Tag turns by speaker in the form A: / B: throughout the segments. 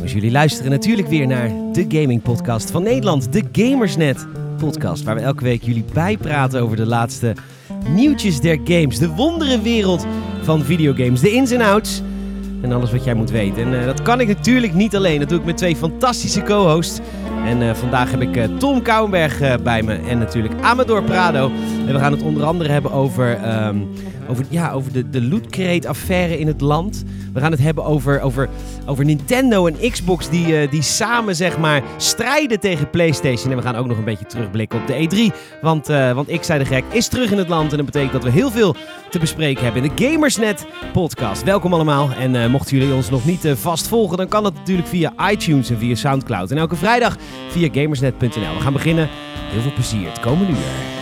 A: gamers, jullie luisteren natuurlijk weer naar de gaming podcast van Nederland, de Gamersnet podcast, waar we elke week jullie bijpraten over de laatste nieuwtjes der games, de wonderenwereld van videogames, de ins en outs en alles wat jij moet weten. En eh, dat kan ik natuurlijk niet alleen, dat doe ik met twee fantastische co-hosts. En eh, vandaag heb ik eh, Tom Kouwenberg bij me en natuurlijk Amador Prado. En we gaan het onder andere hebben over, ehm, over, ja, over de, de Loot Crate affaire in het land. We gaan het hebben over, over, over Nintendo en Xbox die, eh, die samen zeg maar strijden tegen PlayStation. En we gaan ook nog een beetje terugblikken op de E3. Want, eh, want ik zei de gek is terug in het land. En dat betekent dat we heel veel te bespreken hebben in de Gamersnet podcast. Welkom allemaal. En eh, mochten jullie ons nog niet vast volgen, dan kan dat natuurlijk via iTunes en via Soundcloud. En elke vrijdag via gamersnet.nl. We gaan beginnen. Heel veel plezier het komende uur.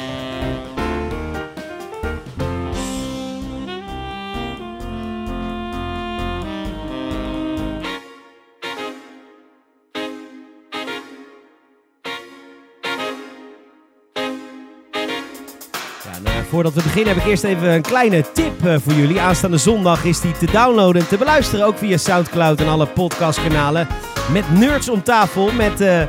A: Voordat we beginnen heb ik eerst even een kleine tip eh, voor jullie. Aanstaande zondag is die te downloaden en te beluisteren. Ook via Soundcloud en alle podcastkanalen. Met Nerds om tafel. Met eh,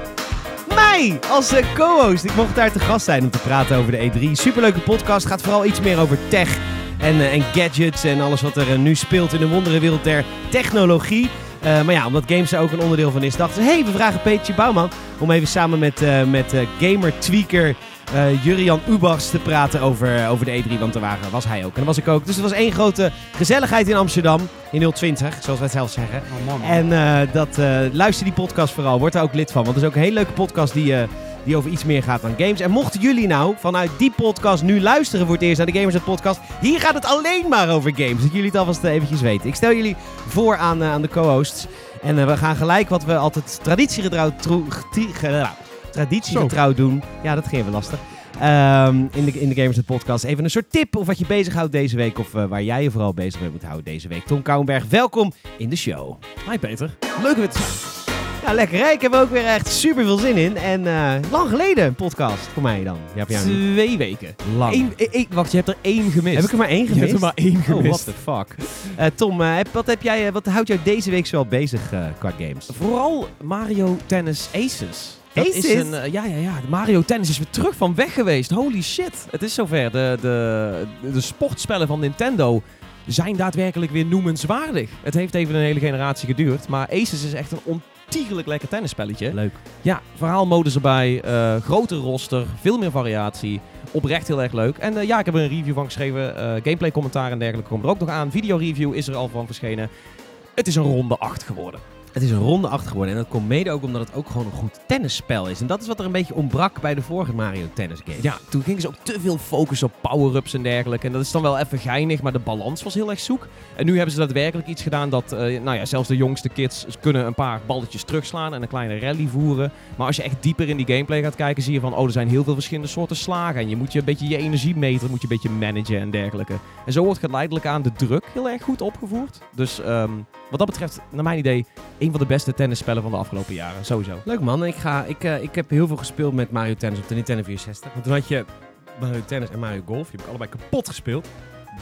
A: mij als eh, co-host. Ik mocht daar te gast zijn om te praten over de E3. Superleuke podcast. Gaat vooral iets meer over tech en, en gadgets. En alles wat er nu speelt in de wonderenwereld der technologie. Maar ja, omdat games er ook een onderdeel van is, dachten ze... hey, we vragen Peetje Bouwman om even samen met, eh, met gamer tweaker eh, Jurian Ubachs te praten over, over de E3. Want daar waren, was hij ook en daar was ik ook. Dus het was één grote gezelligheid in Amsterdam in 020, zoals wij het zelf zeggen.
B: Oh man.
A: En eh, dat, eh, luister die podcast vooral, word er ook lid van. Want het is ook een hele leuke podcast die, die over iets meer gaat dan games. En mochten jullie nou vanuit die podcast nu luisteren voor het eerst naar de Gamers podcast, hier gaat het alleen maar over games. Dat jullie het alvast eventjes weten. Ik stel jullie voor aan, aan de co-hosts. En we gaan gelijk wat we altijd traditiegetrouw, tro- traditiegetrouw doen. Ja, dat ging even lastig. Ehm, in, de, in de Gamers podcast. Even een soort tip of wat je bezighoudt deze week. Of eh, waar jij je vooral bezig mee moet houden deze week. Tom Kouwenberg, welkom in de show.
B: Hi Peter. Leuk weer te zijn.
A: Ja, lekker hè? Ik heb er ook weer echt super veel zin in. En eh, lang geleden een podcast voor mij dan. Ja, voor jou niet.
B: Twee weken.
A: Lang.
B: Eén, e- e- wacht, je hebt er één gemist.
A: Heb ik er maar één
B: Je
A: gemist?
B: hebt er maar één
A: Oh,
B: gemist.
A: what the fuck. Eh, Tom, eh, heb, wat, heb jij, eh, wat houdt jou deze week zoal bezig eh, qua games?
B: Vooral Mario Tennis Aces. Dat
A: Aces?
B: Is een, eh, ja, ja, ja. De Mario Tennis is weer terug van weg geweest. Holy shit. Het is zover. De, de, de sportspellen van Nintendo zijn daadwerkelijk weer noemenswaardig. Het heeft even een hele generatie geduurd. Maar Aces is echt een ontiegelijk lekker tennisspelletje.
A: Leuk.
B: Ja, verhaalmodus erbij, eh grotere roster, veel meer variatie. Oprecht heel erg leuk. En eh, ja, ik heb er een review van geschreven. gameplay commentaar en dergelijke komt er ook nog aan. Video review is er al van verschenen. Het is een ronde 8 geworden.
A: Het is een ronde 8 geworden. En dat komt mede ook omdat het ook gewoon een goed tennisspel is. En dat is wat er een beetje ontbrak bij de vorige Mario Tennis game.
B: Ja, toen gingen ze ook te veel focus op power-ups en dergelijke. En dat is dan wel even geinig, maar de balans was heel erg zoek. En nu hebben ze daadwerkelijk iets gedaan dat, eh, nou ja, zelfs de jongste kids kunnen een paar balletjes terugslaan en een kleine rally voeren. Maar als je echt dieper in die gameplay gaat kijken, zie je van, oh, er zijn heel veel verschillende soorten slagen. En je moet je een beetje je energiemeter moet je een beetje managen en dergelijke. En zo wordt geleidelijk aan de druk heel erg goed opgevoerd. Dus ehm, wat dat betreft, naar mijn idee, een van de beste tennisspellen van de afgelopen jaren. Sowieso.
A: Leuk man. Ik, ga, ik, eh, ik heb heel veel gespeeld met Mario Tennis op de Nintendo 64. Want toen had je Mario Tennis en Mario Golf. Die heb ik allebei kapot gespeeld.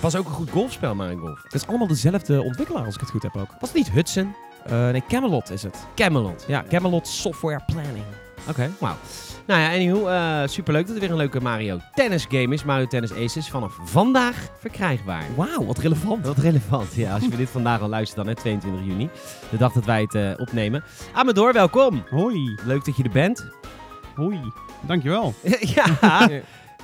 A: Was ook een goed golfspel, Mario Golf.
B: Het is allemaal dezelfde ontwikkelaar, als ik het goed heb ook.
A: Was het niet Hudson?
B: Eh, nee, Camelot is het.
A: Camelot.
B: Ja, Camelot Software Planning.
A: Oké, wauw. Nou ja, anyhow, eh superleuk dat er weer een leuke Mario Tennis game is. Mario Tennis Aces vanaf vandaag verkrijgbaar.
B: Wauw, wat relevant.
A: Wat relevant, ja. Als je dit vandaag al luistert dan, hè, 22 juni. De dag dat wij het eh, opnemen. Amador, welkom.
C: Hoi,
A: Leuk dat je er bent.
C: hoi. Dankjewel.
A: ja,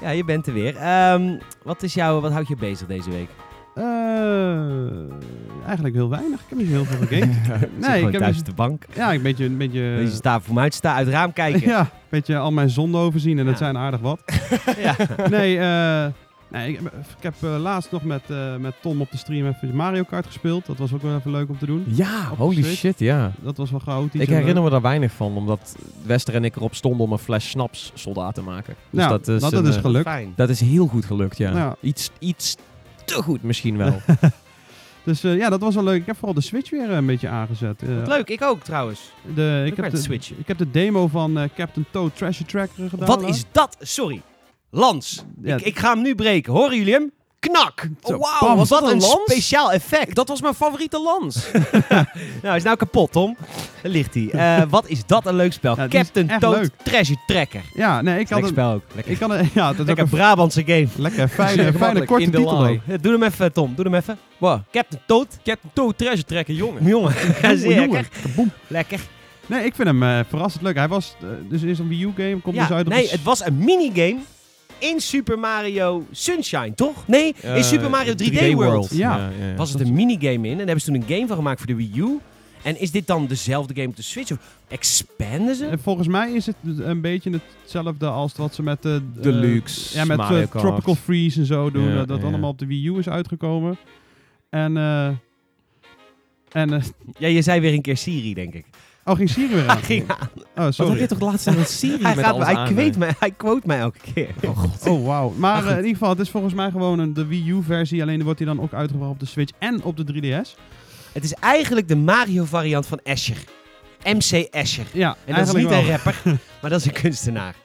A: ja, je bent er weer. Ehm, wat, is jou, wat houdt je bezig deze week?
C: Eh, eigenlijk heel weinig. Ik heb niet heel veel.
A: Zit
C: nee, ik heb
A: thuis op de bank.
C: ja, een beetje, een beetje,
A: sta voor mij uit, sta uit het raam kijken.
C: ja, een beetje al mijn zonden overzien en dat zijn aardig wat.
A: ja.
C: Nee, eh, nee ik, heb- ik heb eh, laatst nog met, met Tom op de stream even Mario Kart gespeeld. Dat was ook wel even leuk om te doen.
B: Ja, holy shit, ja.
C: Dat was wel chaotisch.
B: Ik herinner me daar weinig van, omdat Wester en ik erop stonden om een fles snaps soldaat te maken. Dus
C: Ja,
B: dat is,
C: dat, dat
B: een,
C: is gelukt.
A: Fijn.
B: dat is heel goed gelukt, ja.
C: Ja.
B: Iets, iets te goed misschien wel.
C: Dus eh, ja, dat was wel leuk. Ik heb vooral de Switch weer eh, een beetje aangezet. Eh,
A: Wat leuk, ik ook trouwens.
C: De,
A: Ik
C: heb de,
A: Switch.
C: ik heb de demo van Captain Toad Treasure Tracker gedaan.
A: Wat is dat? Sorry. Lans.
C: Ja.
A: Ik, ik ga hem nu breken. Horen jullie hem? Knak!
C: Zo,
B: Oh, wauw,
C: bam.
B: was dat
A: Wat
B: een
A: een
B: lans?
A: speciaal effect.
B: Dat was mijn favoriete lans.
A: Nou, hij is nou kapot, Tom. Daar ligt hij. Eh, wat is dat een leuk spel.
C: Ja, is
A: Captain Toad
C: leuk.
A: Treasure Tracker.
C: Ja, nee, ik kan
A: Lekker
C: het...
A: spel ook. Lekker,
C: Ik kan het, ja, dat is ook
A: lekker
C: een
A: Brabantse game.
C: lekker fijne, fijne korte titel ook.
A: Ja, doe hem even, Tom. Doe hem even.
B: Wow.
A: Captain Toad.
B: Captain Toad Treasure trekken, jongen.
A: Jongen, zeer
C: jongen.
A: lekker. Lekker.
C: Nee, ik vind hem eh, verrassend leuk. Hij was eh, dus eerst een Wii U game, komt
A: Ja,
C: dus uit op
A: nee, het was een minigame in Super Mario Sunshine, toch? Nee, in
B: Eh,
A: Super Mario 3D, World.
C: Ja.
A: Was het een minigame in en daar hebben ze toen een game van gemaakt voor de Wii U. En is dit dan dezelfde game op de Switch? Of expanden ze?
C: En volgens mij is het een beetje hetzelfde als wat ze met de... eh,
B: Deluxe,
C: ja, met eh,
B: Mario Kart.
C: Tropical Freeze en zo doen.
B: Ja,
C: dat
B: ja.
C: allemaal op de Wii U is uitgekomen. En... eh en... eh,
A: Ja, je zei weer een keer Siri, denk ik.
C: Oh, ging Siri weer aan?
A: Hij ging aan.
C: Oh,
B: Wat heb
C: sorry.
B: je toch laatst in een Siri
A: Hij,
B: met
A: gaat, hij,
B: aan,
A: kweet mij, hij quote mij elke keer.
B: Oh god.
C: Oh, wauw. Maar eh, in ieder geval, het is volgens mij gewoon een, de Wii U-versie. Alleen wordt hij dan ook uitgebracht op de Switch en op de 3DS.
A: Het is eigenlijk de Mario-variant van Asher. MC Asher.
C: Ja,
A: En dat is niet
C: wel.
A: een rapper, maar dat is een kunstenaar.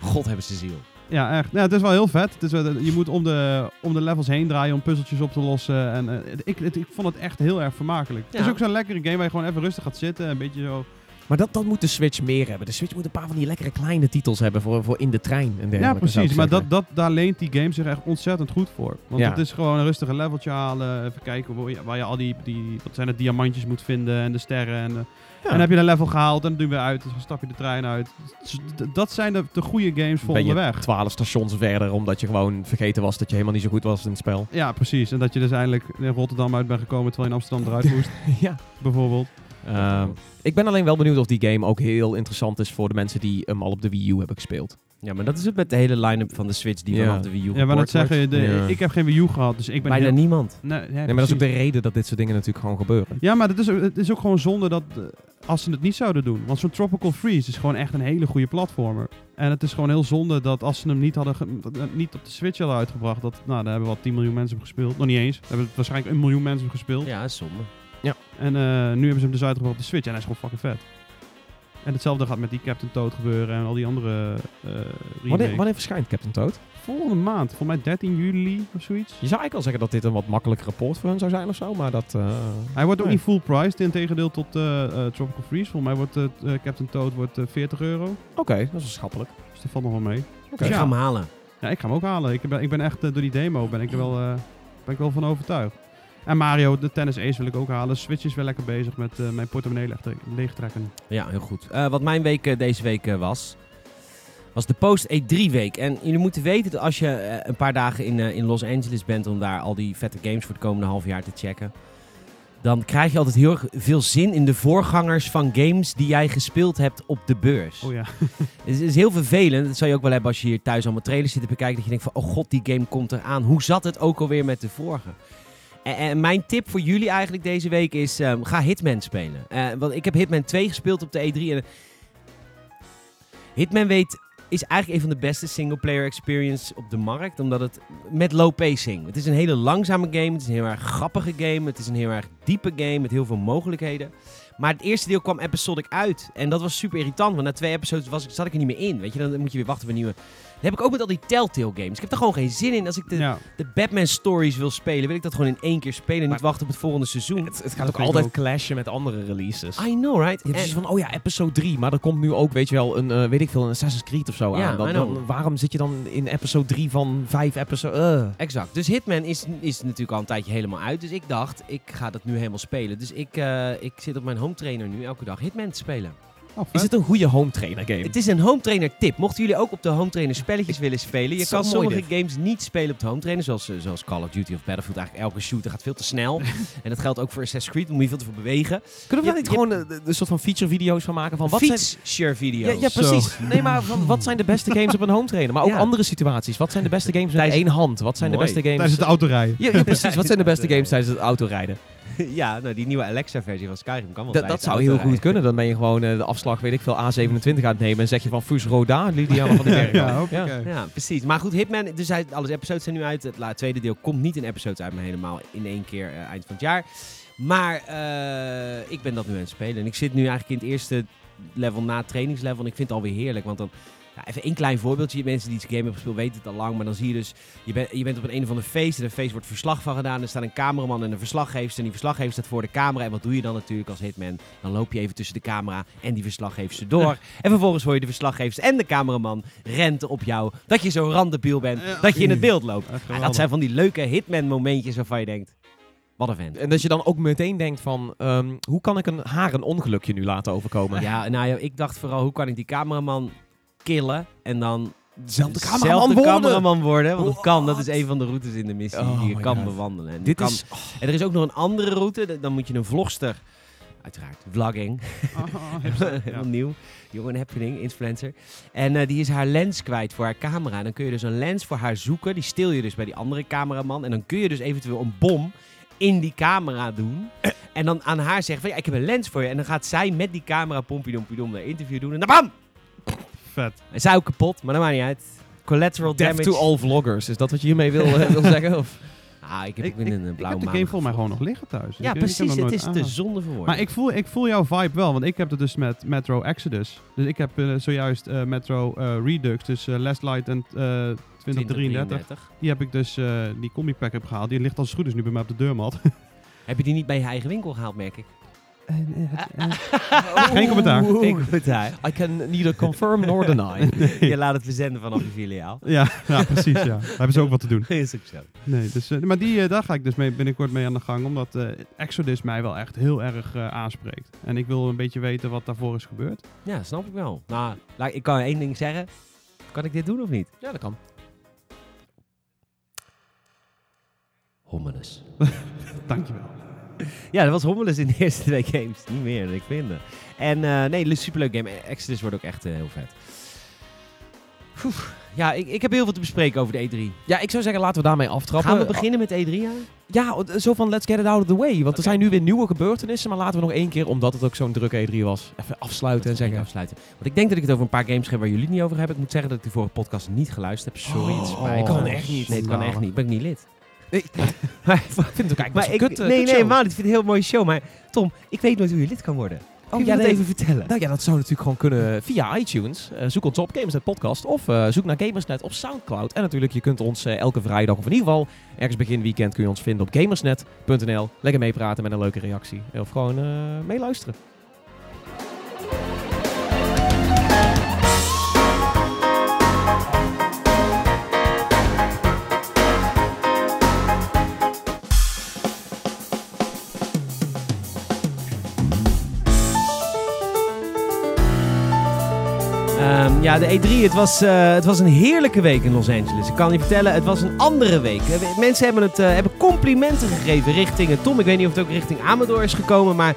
A: God hebben ze ziel.
C: Ja, echt. Ja, het is wel heel vet. Het is, je moet om de, om de levels heen draaien om puzzeltjes op te lossen. En eh, ik, het- ik vond het echt heel erg vermakelijk. Het is ook zo'n lekkere game waar je gewoon even rustig gaat zitten. Een beetje zo...
B: Maar dat, dat moet de Switch meer hebben. De Switch moet een paar van die lekkere kleine titels hebben voor, voor in de trein en dergelijke.
C: Ja, precies. Maar dat, dat, daar leent die game zich echt ontzettend goed voor. Want
B: Ja.
C: het is gewoon een rustige leveltje halen. Even kijken waar je, waar je al die, die wat zijn het, diamantjes moet vinden en de sterren. En, de-
B: Ja.
C: en dan heb je een level gehaald en dan doe je weer uit. Dus dan stap je de trein uit. Dus dat zijn de, de goede games voor
B: ben je
C: onderweg.
B: 12 stations verder, omdat je gewoon vergeten was dat je helemaal niet zo goed was in het spel.
C: Ja, precies. En dat je dus eindelijk in Rotterdam uit bent gekomen terwijl je in Amsterdam eruit moest,
B: ja.
C: bijvoorbeeld.
B: Ehm, ik ben alleen wel benieuwd of die game ook heel interessant is voor de mensen die hem al op de Wii U hebben gespeeld.
A: Ja, maar dat is het met de hele line-up van de Switch die
B: Ja.
A: vanaf de Wii U
C: Ja, maar dat zeggen, de,
B: Ja.
C: ik heb geen Wii U gehad, dus ik ben
A: Bijna
C: heel-
A: niemand.
C: Nee,
B: maar dat is ook de reden dat dit soort dingen natuurlijk gewoon gebeuren.
C: Ja, maar het is, ook- het is ook gewoon zonde dat eh, als ze het niet zouden doen. Want zo'n Tropical Freeze is gewoon echt een hele goede platformer. En het is gewoon heel zonde dat als ze hem niet, hadden ge- niet op de Switch hadden uitgebracht, dat, nou, daar hebben wel 10 miljoen mensen op gespeeld. Nog niet eens. Daar hebben waarschijnlijk een miljoen mensen op gespeeld.
A: Ja, is zonde.
C: En eh, nu hebben ze hem dus uitgebracht op de Switch en hij is gewoon fucking vet. En hetzelfde gaat met die Captain Toad gebeuren en al die andere eh remakes.
B: Wanneer, wanneer verschijnt Captain Toad?
C: Volgende maand, volgens mij 13 juli of zoiets.
B: Je zou eigenlijk al zeggen dat dit een wat makkelijker rapport voor hun zou zijn of zo, maar dat... eh,
C: Hij wordt ook niet full priced, in tegendeel tot Tropical Freeze. Volgens mij wordt Captain Toad wordt, eh, 40 euro.
B: Oké, dat is wel schappelijk.
C: Dus dat valt nog wel mee.
B: Oké.
A: Ik
C: Ja.
A: ga hem halen.
C: Ja, ik ga hem ook halen. Ik ben, ik ben echt door die demo ben ik er wel, eh, ben ik wel van overtuigd. En Mario, de Tennis Ace wil ik ook halen. Switch is wel lekker bezig met eh, mijn portemonnee leeg- leegtrekken.
A: Ja, heel goed. Eh, wat mijn week eh, deze week was, was de Post E3 week. En jullie moeten weten dat als je een paar dagen in, in Los Angeles bent om daar al die vette games voor het komende half jaar te checken, dan krijg je altijd heel erg veel zin in de voorgangers van games die jij gespeeld hebt op de beurs.
C: Oh ja.
A: Het is, is heel vervelend. Dat zou je ook wel hebben als je hier thuis allemaal trailers zit te bekijken. Dat je denkt van, oh god, die game komt eraan. Hoe zat het ook alweer met de vorige? En, mijn tip voor jullie eigenlijk deze week is, ehm, ga Hitman spelen. Eh, want ik heb Hitman 2 gespeeld op de E3. En Hitman weet, is eigenlijk een van de beste singleplayer experience op de markt. Omdat het met low pacing. Het is een hele langzame game. Het is een heel erg grappige game. Het is een heel erg diepe game met heel veel mogelijkheden. Maar het eerste deel kwam episodic uit. En dat was super irritant. Want na twee episodes was, ik- zat ik er niet meer in. Weet je, dan moet je weer wachten op een nieuwe. Dat heb ik ook met al die Telltale games. Ik heb er gewoon geen zin in. Als ik de,
C: ja.
A: de Batman stories wil spelen, wil ik dat gewoon in één keer spelen. En niet wachten op het volgende seizoen.
B: Het, het gaat
C: Dat
B: ook altijd
C: ook.
B: clashen met andere releases.
A: I know, right?
B: Je dus van, oh ja, episode 3, maar er komt nu ook, weet je wel, een, eh, weet ik veel, een Assassin's Creed of zo
A: Ja,
B: aan. Dan,
A: I know.
B: dan- waarom zit je dan in episode 3 van 5 episodes?
A: Exact. Dus Hitman is, is natuurlijk al een tijdje helemaal uit. Dus ik dacht, ik ga dat nu helemaal spelen. Dus ik, eh, ik zit op mijn home trainer nu elke dag Hitman te spelen.
C: Oh.
B: Is het een goede home trainer game?
A: Het is een home trainer tip. Mochten jullie ook op de home trainer spelletjes willen spelen. Je kan sommige games niet spelen op de home trainer. Zoals, eh, zoals Call of Duty of Battlefield. Eigenlijk elke shooter gaat veel te snel. en dat geldt ook voor Assassin's Creed. Daar moet je veel te veel bewegen.
B: Kunnen we daar niet gewoon een, een soort van feature video's van maken? Van wat zijn...
A: Feature video's.
B: Ja, ja, precies. Nee, maar van, wat zijn de beste games op een home trainer? Maar ook
A: Ja.
B: andere situaties. Wat zijn de beste games met
A: Tijdens-
B: één hand? Wat zijn
A: Mooi.
B: de beste games...
C: Tijdens het autorijden.
B: Ja, ja, precies. Wat zijn de beste games tijdens het autorijden?
A: ja, nou die nieuwe Alexa-versie van Skyrim kan wel
B: Dat,
A: tijdens
B: dat
A: de
B: zou heel goed kunnen. Dan ben je gewoon eh, de afslag, weet ik veel, A27 aan het nemen. En zeg je van Fus Roda, Liliana van den Berg.
C: Ja,
B: ja.
A: precies. Maar goed, Hitman, dus hij, alle episodes zijn nu uit. Het la- tweede deel komt niet in episodes uit, maar helemaal in één keer eh, eind van het jaar. Maar eh, ik ben dat nu aan het spelen. En ik zit nu eigenlijk in het eerste level na trainingslevel. En ik vind het alweer heerlijk, want dan Even een klein voorbeeldje. Mensen die het game hebben gespeeld weten het al lang. Maar dan zie je dus, je, bent je bent op een een of ander feest. En een feest wordt verslag van gedaan. Er staat een cameraman en een verslaggever. En die verslaggever staat voor de camera. En wat doe je dan natuurlijk als hitman? Dan loop je even tussen de camera en die verslaggevers door. en vervolgens hoor je de verslaggevers en de cameraman renten op jou. Dat je zo randebiel bent. Dat je in het beeld loopt. Ja, dat zijn van die leuke hitman momentjes waarvan je denkt, wat een vent.
B: En dat je dan ook meteen denkt van, ehm, hoe kan ik een, haar een ongelukje nu laten overkomen?
A: Ja, nou ja, ik dacht vooral, hoe kan ik die cameraman killen en dan
B: Dezelfde
A: zelf
B: cameraman
A: de
B: worden.
A: cameraman worden? Want dat kan, dat is een van de routes in de missie
B: Oh
A: die je kan
B: God.
A: bewandelen. En,
B: Dit
A: kan,
B: is...
A: en er is ook nog een andere route, dan moet je een vlogster, uiteraard, vlogging,
C: hipster,
A: helemaal
C: ja.
A: nieuw, jongen happening, influencer. En eh, die is haar lens kwijt voor haar camera. En dan kun je dus een lens voor haar zoeken, die stil je dus bij die andere cameraman. En dan kun je dus eventueel een bom in die camera doen. En dan aan haar zeggen van ja, ik heb een lens voor je. En dan gaat zij met die camera pompidompidom een interview doen. En dan bam!
C: Vet.
A: Zij ook kapot, maar dat maakt niet uit. Collateral
B: Death
A: damage.
B: to all vloggers. Is dat wat je hiermee wil, eh, wil zeggen? Of?
A: Ah, ik heb
C: Ik,
A: ook in
C: ik,
A: een
C: ik
A: blauwe
C: heb de game volgens mij gewoon nog liggen thuis.
A: Ja,
C: Ik- ik
A: precies. Het is te zonde voor.
C: Maar ik voel, ik voel jouw vibe wel, want ik heb het dus met Metro Exodus. Dus ik heb eh, zojuist eh, Metro Redux, dus Last Light en eh 2033. Die heb ik dus, die combi pack heb gehaald. Die ligt als het goed is nu bij mij op de deurmat.
A: Heb je die niet bij je eigen winkel gehaald, merk ik?
C: Geen commentaar.
A: Geen commentaar.
B: I can neither confirm nor deny.
A: Je laat het verzenden vanaf je filiaal.
C: Ja, ja, precies. Ja. Daar hebben ze ook wat te doen.
A: Ook zo.
C: Nee, dus, eh, maar die, eh, daar ga ik dus mee, binnenkort mee aan de gang. Omdat eh, Exodus mij wel echt heel erg eh, aanspreekt. En ik wil een beetje weten wat daarvoor is gebeurd.
A: Ja, snap ik wel. Nou, laat- ik kan één ding zeggen. Kan ik dit doen of niet?
B: Ja, dat kan.
A: Hommelus.
C: Dankjewel.
A: Ja, dat was Hommelus in de eerste twee games. Niet meer dan ik vind. En eh, nee, superleuk game. Exodus wordt ook echt eh, heel vet. Ja, ik, ik heb heel veel te bespreken over de E3.
B: Ja, ik zou zeggen, laten we daarmee aftrappen.
A: Gaan we beginnen met E3? Ja?
B: Ja, zo van let's get it out of the way. Want er zijn nu weer nieuwe gebeurtenissen. Maar laten we nog één keer, omdat het ook zo'n drukke E3 was, even afsluiten en zeggen...
A: afsluiten. Want ik denk dat ik het over een paar games heb waar jullie het niet over hebben. Ik moet zeggen dat ik de vorige podcast niet geluisterd heb. Sorry, het spijt me.
B: kan echt niet.
A: Nee, het kan
C: Nou.
A: echt niet. Ben ik niet lid.
B: Ik
A: Maar,
B: vind het ook eigenlijk
A: maar ik,
B: kut, eh,
A: nee,
B: kut
A: nee,
B: show.
A: maar dit vind ik een heel mooie show. Maar Tom, ik weet nooit hoe je lid kan worden. Kun je
B: ja,
A: dat
B: nee.
A: even vertellen?
B: Nou ja, dat zou natuurlijk gewoon kunnen via iTunes. Eh, zoek ons op, Gamersnet Podcast. Of eh, zoek naar Gamersnet op Soundcloud. En natuurlijk, je kunt ons elke vrijdag, of in ieder geval ergens begin weekend, kun je ons vinden op gamersnet.nl. Lekker meepraten met een leuke reactie. Of gewoon meeluisteren.
A: Ja, de E3, het was, eh, het was een heerlijke week in Los Angeles. Ik kan je vertellen, het was een andere week. Eh, Mensen hebben, het, eh, hebben complimenten gegeven richting Tom. Ik weet niet of het ook richting Amador is gekomen, maar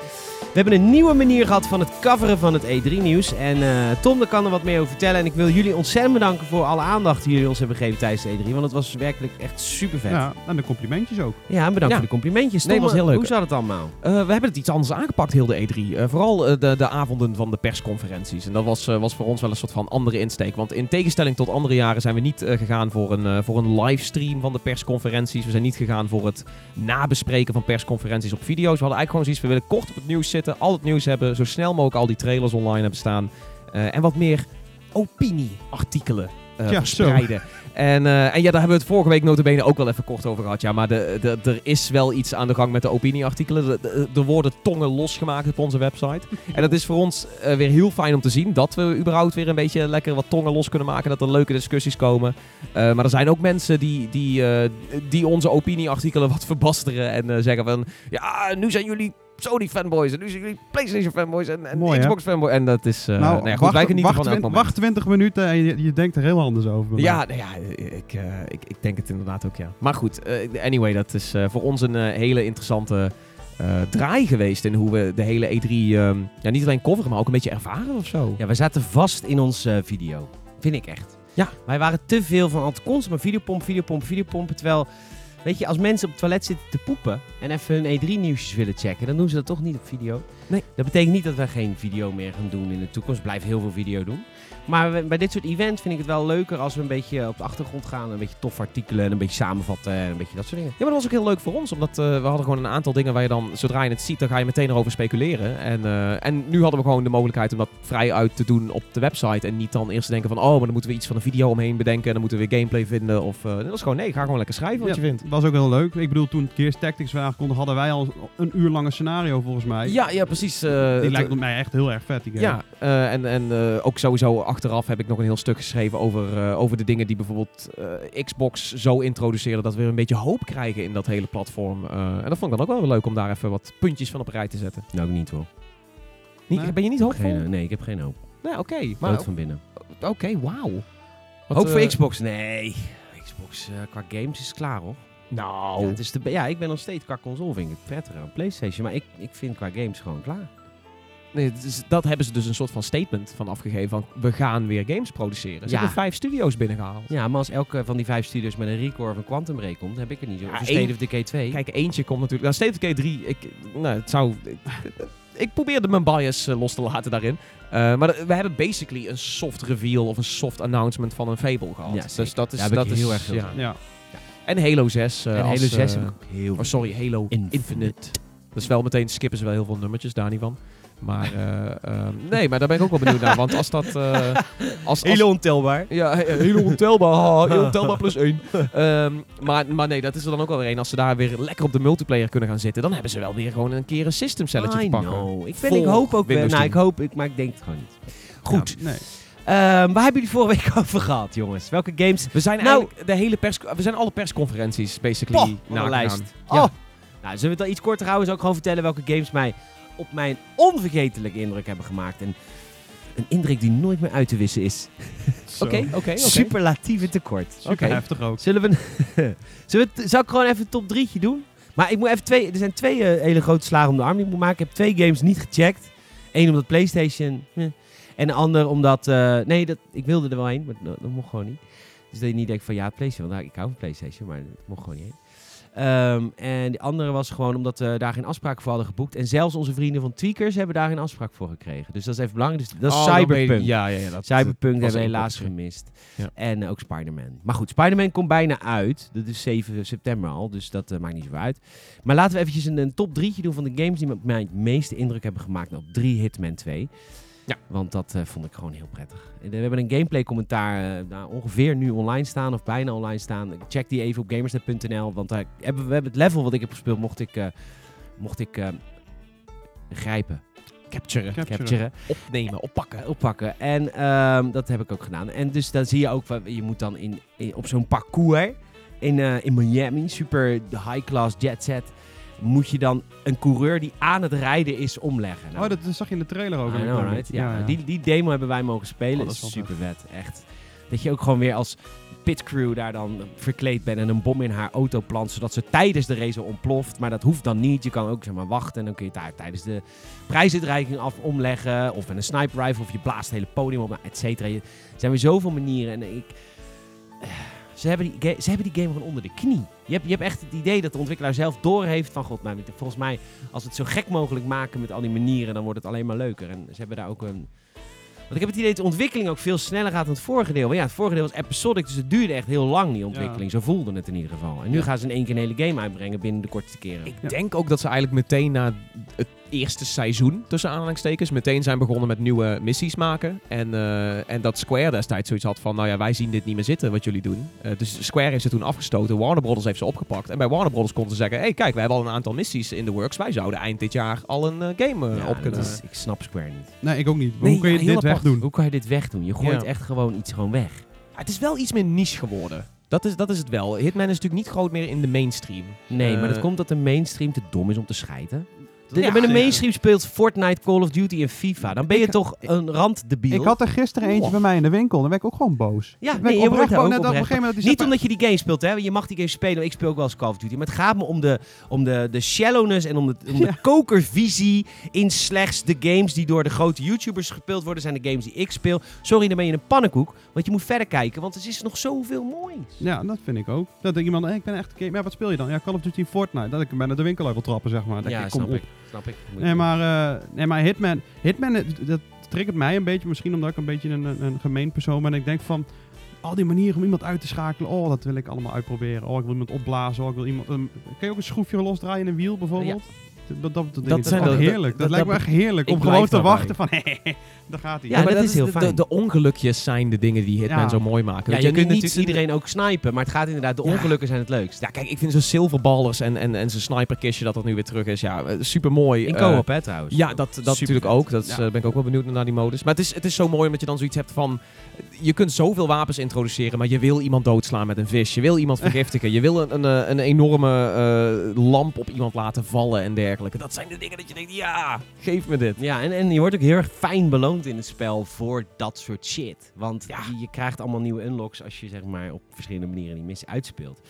A: we hebben een nieuwe manier gehad van het coveren van het E3-nieuws. En eh, Tom, daar kan er wat meer over vertellen. En ik wil jullie ontzettend bedanken voor alle aandacht die jullie ons hebben gegeven tijdens de E3. Want het was werkelijk echt super vet. Ja,
C: en de complimentjes ook.
A: bedankt
B: Ja.
A: voor de complimentjes.
B: Nee, was heel leuk.
A: Hoe zat het allemaal?
B: Eh, we hebben het iets anders aangepakt, heel de E3. Eh, vooral de, de avonden van de persconferenties. En dat was, eh, was voor ons wel een soort van andere insteek. Want in tegenstelling tot andere jaren zijn we niet eh, gegaan voor een, eh, voor een livestream van de persconferenties. We zijn niet gegaan voor het nabespreken van persconferenties op video's. We hadden eigenlijk gewoon zoiets, we willen kort op het nieuws zitten, al het nieuws hebben, zo snel mogelijk al die trailers online hebben staan. eh, en wat meer opinieartikelen eh
C: Ja,
B: verspreiden. En, eh, en ja, daar hebben we het vorige week notabene ook wel even kort over gehad. Ja, maar de, de, er is wel iets aan de gang met de opinieartikelen. Er worden tongen losgemaakt op onze website. En dat is voor ons weer heel fijn om te zien. Dat we überhaupt weer een beetje lekker wat tongen los kunnen maken. Dat er leuke discussies komen. Maar er zijn ook mensen die, die, die onze opinieartikelen wat verbasteren. En zeggen van... Ja, nu zijn jullie Sony fanboys. En nu zijn jullie PlayStation fanboys. En, en
C: Mooi?
B: Xbox fanboys. En dat is... eh nou, goed,
C: wacht,
B: wij genieten
C: wacht,
B: van elk
C: twin-
B: moment.
C: wacht 20 minuten en je, je denkt er heel anders over.
B: Ja, nou ja ik, eh, ik, ik denk het inderdaad ook, ja. Maar goed, eh, anyway, dat is eh, voor ons een hele interessante eh, draai geweest in hoe we de hele E3 ehm, ja, niet alleen coveren, maar ook een beetje ervaren of zo.
A: Ja, we zaten vast in onze video. Vind ik echt.
B: Ja.
A: Wij waren te veel van altijd constant maar videopomp, videopomp, videopompen. Terwijl Weet je, als mensen op het toilet zitten te poepen en even hun E3-nieuwsjes willen checken, dan doen ze dat toch niet op video.
B: Nee.
A: Dat betekent niet dat we geen video meer gaan doen in de toekomst. Blijven heel veel video doen. Maar bij dit soort events vind ik het wel leuker als we een beetje op de achtergrond gaan. Een beetje tof artikelen en een beetje samenvatten en een beetje dat soort dingen.
B: Ja, maar dat was ook heel leuk voor ons, omdat eh, we hadden gewoon een aantal dingen waar je dan, zodra je het ziet, dan ga je meteen erover speculeren. En, eh, en nu hadden we gewoon de mogelijkheid om dat vrij uit te doen op de website en niet dan eerst te denken van, oh, maar dan moeten we iets van een video omheen bedenken en dan moeten we weer gameplay vinden. Of, eh, dat is gewoon, nee, ga gewoon lekker schrijven wat
C: Ja,
B: je vindt.
C: was ook heel leuk. Ik bedoel, toen Gears Tactics waren aangekondigd, hadden wij al een uur lange scenario volgens mij.
B: Ja, ja, precies.
C: Die lijkt op mij echt heel erg vet, die game.
B: Ja, eh, en, en eh, ook sowieso achteraf heb ik nog een heel stuk geschreven over, eh, over de dingen die bijvoorbeeld eh, Xbox zo introduceren dat we weer een beetje hoop krijgen in dat hele platform. Eh, en dat vond ik dan ook wel leuk om daar even wat puntjes van op een rij te zetten.
A: Nou, ik niet hoor.
B: Niet,
C: Nee.
B: Ben je niet hoopvol?
A: Geen, nee, ik heb geen hoop.
B: Nee, oké. maar
A: Dood van binnen.
B: Oké, wauw.
A: Hoop voor Xbox? Nee. Xbox qua games is klaar hoor.
B: Nou,
A: Ja, het is de, ja, ik ben nog steeds qua console vind ik het prettiger dan PlayStation. Maar ik, ik vind qua games gewoon klaar.
B: Nee, dus dat hebben ze dus een soort van statement van afgegeven van we gaan weer games produceren. Ze
A: Ja.
B: hebben vijf studio's binnengehaald.
A: Ja, maar als elke van die vijf studios met een record of een Quantum Break komt, heb ik er niet zo.
B: Ja,
A: Of een State of Decay 2.
B: Kijk, eentje komt natuurlijk. Nou, State of Decay 3, ik, nou, het zou, ik, ik probeerde mijn bias eh, los te laten daarin. Eh, maar we hebben basically een soft reveal of een soft announcement van een Fable gehad.
A: Ja,
B: dus dat is,
A: ik
B: dat
A: heel
B: is,
A: erg veel
B: ja.
C: Ja.
B: En Halo 6. eh,
A: en
B: als,
A: Halo 6
B: eh,
A: heb ik ook heel
B: Oh, sorry, Halo
A: Infinite.
B: Infinite. Dat is wel meteen, skippen ze wel heel veel nummertjes, daar niet van. Maar, eh, ehm, nee, maar daar ben ik ook wel benieuwd naar. Want als dat... eh, als, als,
A: ontelbaar.
B: Ja, he- heel ontelbaar. heel ontelbaar plus één. Ehm, maar, maar nee, dat is er dan ook wel weer een. Als ze daar weer lekker op de multiplayer kunnen gaan zitten, dan hebben ze wel weer gewoon een keer een systemcelletje
A: I
B: te pakken.
A: know. Ik, ben, ik hoop ook wel. Nou,
B: 10.
A: ik hoop, ik, maar ik denk het gewoon niet. Goed.
C: Nee.
A: Ehm, waar hebben jullie vorige week over gehad, jongens? Welke games?
B: We zijn
A: Nou-
B: eigenlijk de hele pers, we zijn alle persconferenties basically
A: Poh, een
B: nagegaan.
A: lijst.
B: Ja.
A: Oh. Nou, zullen we het dan iets korter houden? Zal ik gewoon vertellen welke games mij op mijn onvergetelijke indruk hebben gemaakt. En een indruk die nooit meer uit te wissen is.
B: Oké, oké, oké.
A: Superlatieve tekort.
C: Super heftig ook.
A: Zullen we... Zullen we zal ik gewoon even een top 3 doen? Maar ik moet even twee... Er zijn twee eh, hele grote slagen om de arm die ik moet maken. Ik heb twee games niet gecheckt. Eén omdat PlayStation... eh, en de ander omdat... eh, nee, dat, ik wilde er wel heen, maar dat, dat mocht gewoon niet. Dus dat je niet denkt van ja, PlayStation. Want ik hou van PlayStation, maar dat mocht gewoon niet heen. Ehm, en de andere was gewoon omdat we daar geen afspraak voor hadden geboekt. En zelfs onze vrienden van Tweakers hebben daar geen afspraak voor gekregen. Dus dat is even belangrijk. Dus dat is
B: Oh,
A: Cyberpunk.
B: Ja, ja, ja. Dat,
A: Cyberpunk hebben we helaas gemist.
B: Ja.
A: En eh, ook Spider-Man. Maar goed, Spider-Man komt bijna uit. Dat is 7 september al, dus dat eh, maakt niet zo uit. Maar laten we eventjes een, een top 3 doen van de games die mij het meeste indruk hebben gemaakt. Op 3 Hitman 2.
B: Ja.
A: Want dat eh, vond ik gewoon heel prettig. Eh, We hebben een gameplay commentaar eh, nou, ongeveer nu online staan of bijna online staan. Check die even op gamersnet.nl. Want daar hebben we hebben het level wat ik heb gespeeld, mocht ik, eh, mocht ik grijpen,
B: Capturen.
C: Capturen.
A: capturen
B: Opnemen, oppakken.
A: oppakken. En ehm, dat heb ik ook gedaan. En dus dan zie je ook, je moet dan in, in- op zo'n parcours in, in Miami, super high-class jet set, moet je dan een coureur die aan het rijden is omleggen. Nou,
C: Oh, dat zag je in de trailer ook.
A: I know, right? Ja, Die, die demo hebben wij mogen spelen.
C: Oh,
A: dat is super vet, echt. Dat je ook gewoon weer als pitcrew daar dan verkleed bent en een bom in haar auto plant, zodat ze tijdens de race ontploft. Maar dat hoeft dan niet. Je kan ook zeg maar wachten en dan kun je daar tijdens de prijsuitreiking af omleggen. Of met een sniper rifle of je blaast het hele podium op, et cetera. Er zijn weer zoveel manieren en ik... Ze hebben, die, ga- ze hebben die game gewoon onder de knie. Je hebt, je hebt echt het idee dat de ontwikkelaar zelf doorheeft van... God, maar volgens mij, als we het zo gek mogelijk maken met al die manieren... dan wordt het alleen maar leuker. En ze hebben daar ook een... Want ik heb het idee dat de ontwikkeling ook veel sneller gaat dan het vorige deel. Maar ja, het vorige deel was episodic, dus het duurde echt heel lang, die ontwikkeling. Zo voelde het in ieder geval. En nu
C: Ja.
A: gaan ze in één keer een hele game uitbrengen binnen de kortste keren.
B: Ik
C: Ja.
B: denk ook dat ze eigenlijk meteen na het eerste seizoen, tussen aanhalingstekens, meteen zijn begonnen met nieuwe missies maken. En, eh, en dat Square destijds zoiets had van, nou ja, wij zien dit niet meer zitten wat jullie doen. Eh, dus Square heeft ze toen afgestoten, Warner Brothers heeft ze opgepakt. En bij Warner Brothers konden ze zeggen, hé hey, kijk, we hebben al een aantal missies in de works. Wij zouden eind dit jaar al een eh, game
A: Ja,
B: op kunnen.
A: is- ik snap Square niet.
C: Nee, ik ook niet.
B: Nee,
C: hoe kun je
B: ja,
C: dit
B: apart.
C: wegdoen?
A: Hoe kan je dit wegdoen? Je gooit
B: Ja.
A: echt gewoon iets gewoon weg.
B: Het is wel iets meer niche geworden. Dat is, dat is het wel. Hitman is natuurlijk niet groot meer in de mainstream.
A: Nee, maar dat komt dat de mainstream te dom is om te schijten. De,
C: ja,
A: met een
C: zeker.
A: mainstream speelt Fortnite, Call of Duty en FIFA. Dan ben je
C: Ik-
A: toch een randdebiel.
C: Ik had er gisteren eentje
B: Oh.
C: bij mij in de winkel. Dan werd ik ook gewoon boos.
A: Ja, nee, je wordt
C: gewoon
A: ook
C: net op een
A: oprecht
C: gegeven moment... die
A: Niet omdat je die game speelt, hè. Je mag die game spelen. Ik speel ook wel eens Call of Duty. Maar het gaat me om de, om de, de shallowness en om de, om de
C: Ja.
A: kokervisie in slechts de games die door de grote YouTubers gespeeld worden, zijn de games die ik speel. Sorry, dan ben je een pannenkoek. Want je moet verder kijken, want er is nog zoveel moois.
C: Ja, dat vind ik ook. Dat ik iemand, hey, ik ben echt een game. Ja, wat speel je dan? Ja, Call of Duty en Fortnite. Dat ik hem bijna de winkel uit wil trappen, zeg maar. Dat
A: ja,
C: ik, kom
A: snap
C: op.
A: ik. Snap ik. Moet
C: Nee, maar, eh, nee, maar Hitman, Hitman, dat triggert mij een beetje. Misschien omdat ik een beetje een, een, een gemeen persoon ben. Ik denk van, al die manieren om iemand uit te schakelen. Oh, dat wil ik allemaal uitproberen. Oh, ik wil iemand opblazen. Oh, ik wil iemand... kan je ook een schroefje losdraaien in een wiel, bijvoorbeeld? Dat, dat, dat,
B: Dat
C: dat,
B: zijn de-
C: heerlijk. Dat,
B: dat-
C: lijkt me echt heerlijk.
B: ik
C: Om gewoon te wachten van, daar gaat hij.
A: Ja, maar dat is heel
B: de,
A: fijn.
B: De, de ongelukjes zijn de dingen die Hitman
C: Ja.
B: zo mooi maken.
A: Ja,
B: Weet
A: je kunt
B: niet
A: natuurlijk iedereen ook snipen, maar het gaat inderdaad, de
B: Ja.
A: ongelukken zijn het leukst.
B: Ja, kijk, ik vind zo'n silverballers en, en, en zijn sniperkistje dat dat nu weer terug is. Ja, super mooi.
A: In co-op, hè, trouwens.
B: Ja, dat, dat natuurlijk ook. Dat is,
C: Ja.
B: eh, ben ik ook wel benieuwd naar die modus. Maar het is, het is zo mooi omdat je dan zoiets hebt van... Je kunt zoveel wapens introduceren, maar je wil iemand doodslaan met een vis. Je wil iemand vergiftigen. Je wil een, een, eh, een enorme eh, lamp op iemand laten vallen en dergelijke. Dat zijn de dingen dat je denkt, ja, geef me dit.
A: Ja, en, en je wordt ook heel erg fijn beloond in het spel voor dat soort shit. Want
B: Ja.
A: je, je krijgt allemaal nieuwe unlocks als je zeg maar op verschillende manieren die missie uitspeelt.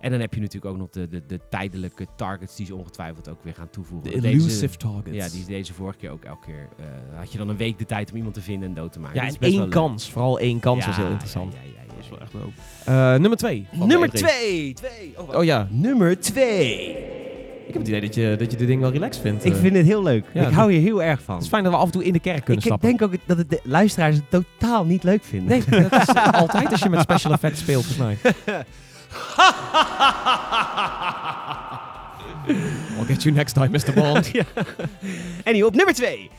A: En dan heb je natuurlijk ook nog de, de, de tijdelijke targets die ze ongetwijfeld ook weer gaan toevoegen.
B: De
A: Deze-
B: elusive targets.
A: Ja, die deze vorige keer ook elke keer. eh, had je dan een week de tijd om iemand te vinden en dood te maken.
B: Ja, en één
A: leuk.
B: kans. Vooral één kans was
A: Ja,
B: heel interessant.
A: Ja, ja,
C: Dat is wel echt dope.
B: Eh, nummer twee.
A: Nummer
B: E3.
A: twee. twee. Oh.
B: Oh ja,
A: Nummer twee.
B: Ik heb het idee dat je, dat je dit ding wel relaxed vindt.
A: Ik
B: eh.
A: vind het heel leuk.
B: Ja,
A: ik hou hier heel erg van.
B: Het is fijn dat we af en toe in de kerk kunnen
A: Ik
B: stappen.
A: denk ook dat het de luisteraars het totaal niet leuk vinden.
B: Nee, dat is altijd als je met special effects speelt, volgens mij. I'll get you next time, Mr. Bond.
A: ja. Anyway, op nummer 2.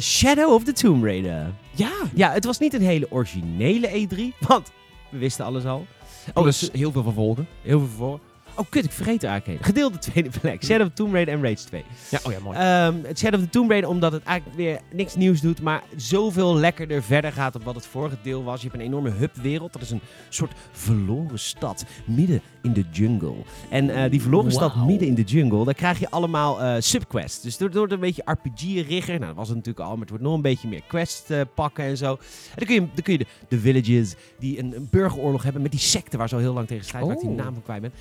A: Shadow of the Tomb Raider.
B: ja.
A: Ja, het was niet een hele originele E3, want we wisten alles al.
B: Oh, dus heel veel vervolgen.
A: Heel veel voor. Oh, kut, ik vergeet de arcade. Gedeelde tweede plek. Shadow of the Tomb Raider en Rage 2.
B: Ja, oh ja, mooi.
A: Ehm, het Shadow of the Tomb Raider, omdat het eigenlijk weer niks nieuws doet, maar zoveel lekkerder verder gaat op wat het vorige deel was. Je hebt een enorme hubwereld. Dat is een soort verloren stad midden in de jungle. En eh, die verloren stad midden in de jungle, daar krijg je allemaal eh, subquests. Dus door, door een beetje RPG-rigger, nou dat was het natuurlijk al, maar het wordt nog een beetje meer quests eh, pakken en zo. En dan kun je, dan kun je de, de villages die een, een burgeroorlog hebben met die secte waar zo heel lang tegen strijden, waar ik die
B: Oh.
A: naam van kwijt ben.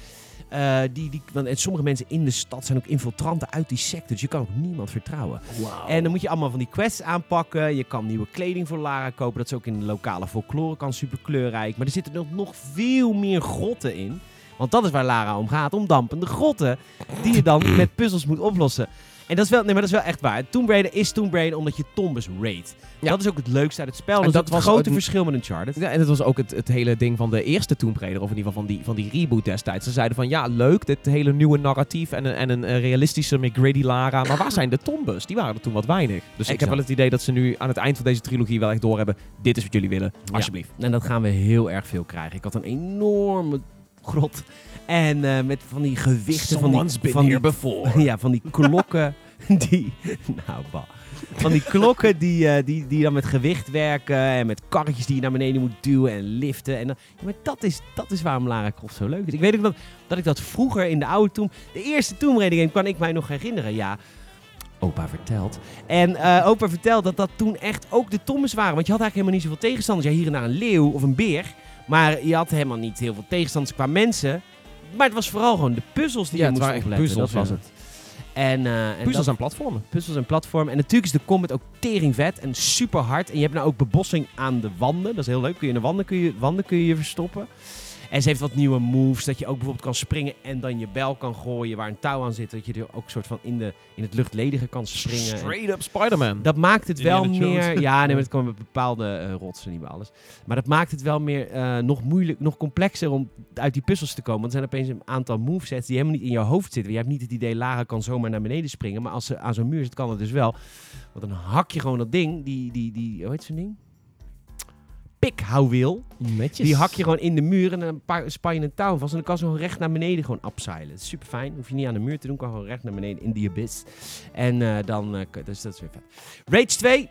A: Eh, die, die, want, en sommige mensen in de stad zijn ook infiltranten uit die secte. Dus je kan ook niemand vertrouwen. En dan moet je allemaal van die quests aanpakken. Je kan nieuwe kleding voor Lara kopen. Dat is ook in de lokale folklore kan super kleurrijk. Maar er zitten nog, nog veel meer grotten in. Want dat is waar Lara om gaat. Om dampende grotten. Die je dan met puzzels moet oplossen. En dat is wel, nee, maar dat is wel echt waar. Tomb Raider is Tomb Raider omdat je tombes raid.
B: Ja.
A: Dat is ook het leukste uit het spel.
B: En
A: dat
B: dat
A: ook het
B: was
A: grote verschil met Uncharted.
B: Ja, en het was ook het, het hele ding van de eerste Tomb Raider, of in ieder geval van die, van die reboot destijds. Ze zeiden van, ja, leuk, dit hele nieuwe narratief en een, en een realistische, gritty Lara. Maar waar zijn de tombes? Die waren er toen wat weinig. Dus ik heb wel het idee dat ze nu aan het eind van deze trilogie wel echt doorhebben. Dit is wat jullie willen, alsjeblieft.
A: En dat gaan we heel erg veel krijgen. Ik had een enorme grot. En eh, met van die gewichten van die, van die,
B: before.
A: ja, van die klokken die... Nou, bah. Van die klokken die, eh, die, die dan met gewicht werken en met karretjes die je naar beneden moet duwen en liften. En dan, ja, maar dat is, dat is waarom Lara Croft zo leuk is. Ik weet ook dat, dat ik dat vroeger in de oude Tomb... De eerste Tomb Raider game kan ik mij nog herinneren, ja. Opa vertelt. En eh, opa vertelt dat dat toen echt ook de tombes waren. Want je had eigenlijk helemaal niet zoveel tegenstanders. Ja, hier en daar een leeuw of een beer. Maar je had helemaal niet heel veel tegenstanders qua mensen. Maar het was vooral gewoon de puzzels die
B: Ja,
A: je moest opletten.
B: puzzels,
A: dat was
B: ja.
A: het. En, eh, en
B: Puzzels
A: dat-
B: en platformen.
A: puzzels en platform. En natuurlijk is de combat ook tering vet en super hard. En je hebt nou ook bebossing aan de wanden. Dat is heel leuk. Kun je in de wanden kun je, wanden kun je je verstoppen. En ze heeft wat nieuwe moves. Dat je ook bijvoorbeeld kan springen en dan je bel kan gooien waar een touw aan zit. Dat je er ook soort van in, de, in het luchtledige kan springen. En
B: Straight up Spider-Man.
A: dat maakt het wel
C: Jones.
A: meer. Ja, nee, maar het komen met bepaalde eh, rotsen, niet bij alles. Maar dat maakt het wel meer eh, nog moeilijk, nog complexer om uit die puzzels te komen. Want er zijn opeens een aantal movesets die helemaal niet in jouw hoofd zitten. Je hebt niet het idee, Lara kan zomaar naar beneden springen. Maar als ze aan zo'n muur zit, kan het dus wel. Want dan hak je gewoon dat ding, die, die, die hoe heet zo'n ding? Pikhouwwiel.
B: Netjes.
A: Die hak je gewoon in de muur en dan pa- span je een touw vast. En dan kan ze gewoon recht naar beneden gewoon is super fijn. Hoef je niet aan de muur te doen. Kan gewoon recht naar beneden in die abyss. En eh, dan, eh, k- dus dat is weer vet. Rage 2.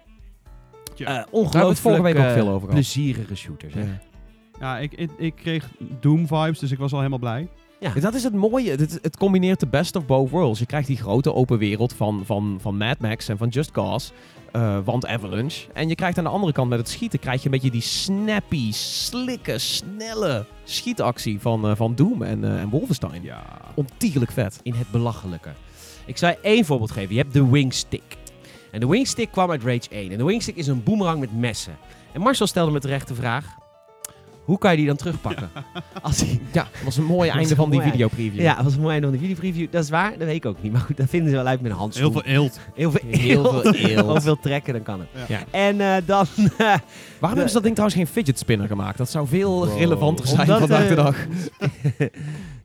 C: Ja.
A: Eh
B: Daar hebben we het
A: ongelooflijk
B: vorige week ook veel over gehad.
A: plezierige shooters. hè.
B: Ja.
C: Ja, ik, ik, ik kreeg Doom vibes, dus ik was al helemaal blij.
A: Ja.
B: Dat is het mooie. Het, het combineert de best of both worlds. Je krijgt die grote open wereld van, van, van Mad Max en van Just Cause. eh, want Avalanche. En je krijgt aan de andere kant met het schieten... krijg je een beetje die snappy, slikke, snelle schietactie van, eh, van Doom en, eh, en Wolfenstein.
C: Ja.
B: Ontiegelijk vet.
A: in het belachelijke. Ik je één voorbeeld geven. Je hebt de wingstick. En de wingstick kwam uit Rage 1. En de wingstick is een boemerang met messen. En Marcel stelde me terecht de vraag... Hoe kan je die dan terugpakken? Als hij,
B: Ja, dat was een mooi einde
A: een
B: van die videopreview.
A: ja, dat was een mooi einde van de videopreview. Dat is waar, dat weet ik ook niet. Maar goed, dat vinden ze wel uit met een handschoen.
C: Heel veel eelt.
A: Heel veel
B: Heel veel eelt.
A: Heel veel trekken, dan kan het.
B: Ja.
A: En eh, dan...
B: Waarom hebben ze dat ding trouwens geen fidget spinner gemaakt? Dat zou veel
A: Wow.
B: relevanter zijn
A: Omdat,
B: vandaag de
A: eh,
B: dag.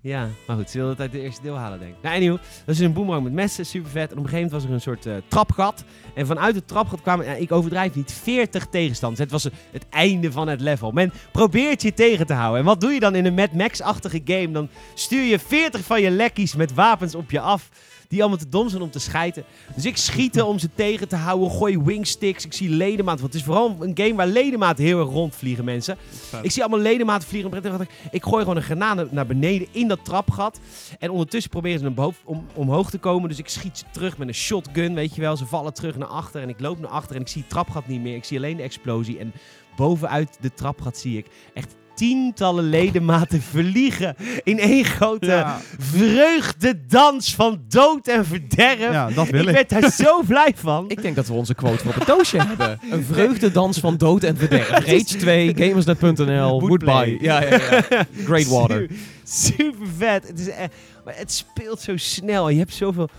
A: Ja, maar goed, ze wilden het uit de eerste deel halen, denk ik. Nou, anyway, dat is een boemerang met messen, super vet. En op een gegeven moment was er een soort eh, trapgat. En vanuit het trapgat kwamen, ja, ik overdrijf niet, 40 tegenstanders. Het was het einde van het level. Men probeert je tegen te houden. En wat doe je dan in een Mad Max-achtige game? Dan stuur je 40 van je lekkies met wapens op je af. Die allemaal te dom zijn om te schijten. Dus ik schieten om ze tegen te houden. Gooi wingsticks. Ik zie ledematen. Want het is vooral een game waar ledematen heel erg rondvliegen, mensen. Ik zie allemaal ledematen vliegen. Ik, Ik gooi gewoon een granade naar beneden in dat trapgat. En ondertussen proberen ze naar boven, om, omhoog te komen. Dus ik schiet ze terug met een shotgun, weet je wel. Ze vallen terug naar achter. En ik loop naar achter en ik zie het trapgat niet meer. Ik zie alleen de explosie. En bovenuit de trapgat zie ik echt tientallen ledematen verliegen. In één grote
C: Ja.
A: vreugdedans van dood en verderf.
C: ja, dat wil
A: ik
C: ik.
A: werd daar zo blij van.
B: Ik denk dat we onze quote voor op het doosje hebben. Een vreugdedans van dood en verderf. Rage 2, gamersnet.nl, goodbye. Ja, ja, ja. Great water.
A: Su- Super vet. Het, is echt, maar het speelt zo snel. Je hebt zoveel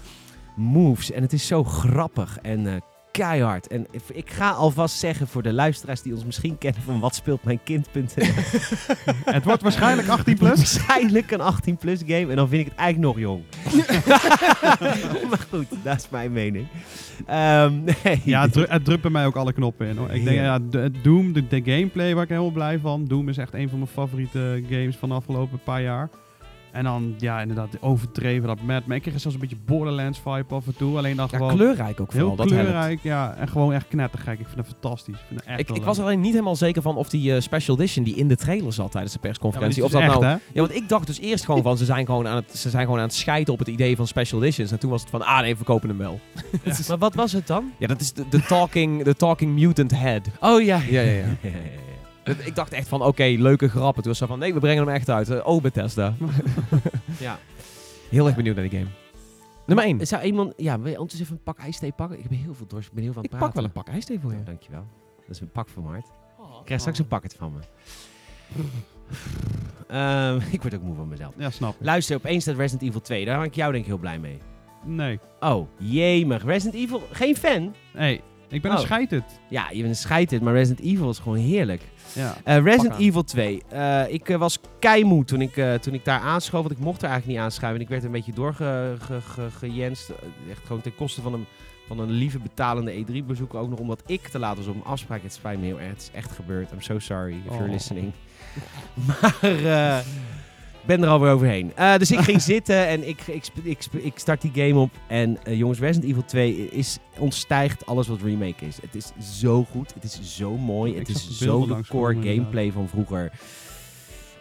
A: moves. En het is zo grappig en eh, keihard. En ik- ga alvast zeggen voor de luisteraars die ons misschien kennen van wat speelt mijn kind.nl.
C: Het wordt waarschijnlijk 18 plus.
A: Waarschijnlijk een 18 plus game. En dan vind ik het eigenlijk nog jong. maar goed, dat is mijn mening. Ehm, nee.
C: Ja, het, dru- het drukt bij mij ook alle knoppen in. Hoor. Ik denk,
A: Ja.
C: de, Doom, de, de gameplay waar ik heel blij van. Doom is echt een van mijn favoriete games van de afgelopen paar jaar. En dan, ja, inderdaad, overdreven dat Mad Max. Ik kreeg er zelfs een beetje Borderlands vibe af en toe. Alleen dan
B: Ja,
C: gewoon
B: kleurrijk ook vooral.
C: heel
B: dat helpt.
C: kleurrijk. Ja, en gewoon echt knettergek. Ik vind het fantastisch. Ik, vind het echt
B: Ik, ik was er alleen niet helemaal zeker van of die eh, special edition die in de trailer zat tijdens de
C: Ja, maar
B: persconferentie.
C: dit
B: of dat
C: echt,
B: nou.
C: hè?
B: Ja, want ik dacht dus eerst gewoon van ze zijn gewoon aan het, ze zijn gewoon aan het schijten op het idee van special editions. En toen was het van, ah nee, we kopen hem wel.
A: Maar wat was het dan?
B: Ja, dat is de, de talking, de talking mutant head.
A: Oh ja.
B: Ja, ja, ja. Ik dacht echt van, oké, leuke grappen. Toen was ze van, nee, we brengen hem echt uit. Eh, oh, Bethesda.
A: ja.
B: Heel erg benieuwd naar die game. Nummer 1.
A: Zou iemand... Ja, wil je ondertussen even een pak ijsthee pakken? Ik heb heel veel dorst. Ik ben heel veel aan
B: Ik pak wel een pak ijsthee voor je.
A: Ja, dankjewel. Dat is een pak van mijn hart. Ik krijg straks een pakket van me. Ehm, ik word ook moe van mezelf.
C: Ja, snap ik.
A: Luister, opeens staat Resident Evil 2. Daar ben ik jou denk ik heel blij mee.
C: Nee.
A: Oh, jemig. Resident Evil, geen fan?
C: Nee, ik ben
A: Oh.
C: een scheiterd.
A: Ja, je bent een scheiterd, maar Resident Evil is gewoon heerlijk.
C: Ja.
A: Eh, Resident. Evil 2. Eh, ik eh, was keimoe toen ik, toen ik daar aanschoof, want ik mocht er eigenlijk niet aanschuiven. Ik werd een beetje doorgejenst. Echt gewoon ten koste van een, van een lieve betalende E3-bezoeker. Ook nog omdat ik te laat was op een afspraak. Het spijt me heel erg. Het is echt gebeurd. I'm so sorry if you're
C: Oh.
A: listening. maar ben er alweer overheen. Eh, dus ik ging zitten en ik, ik, ik, ik start die game op. En eh, jongens, Resident Evil 2 is, ontstijgt alles wat remake is. Het is zo goed. Het is zo mooi. Het is zo de core
C: inderdaad.
A: gameplay van vroeger.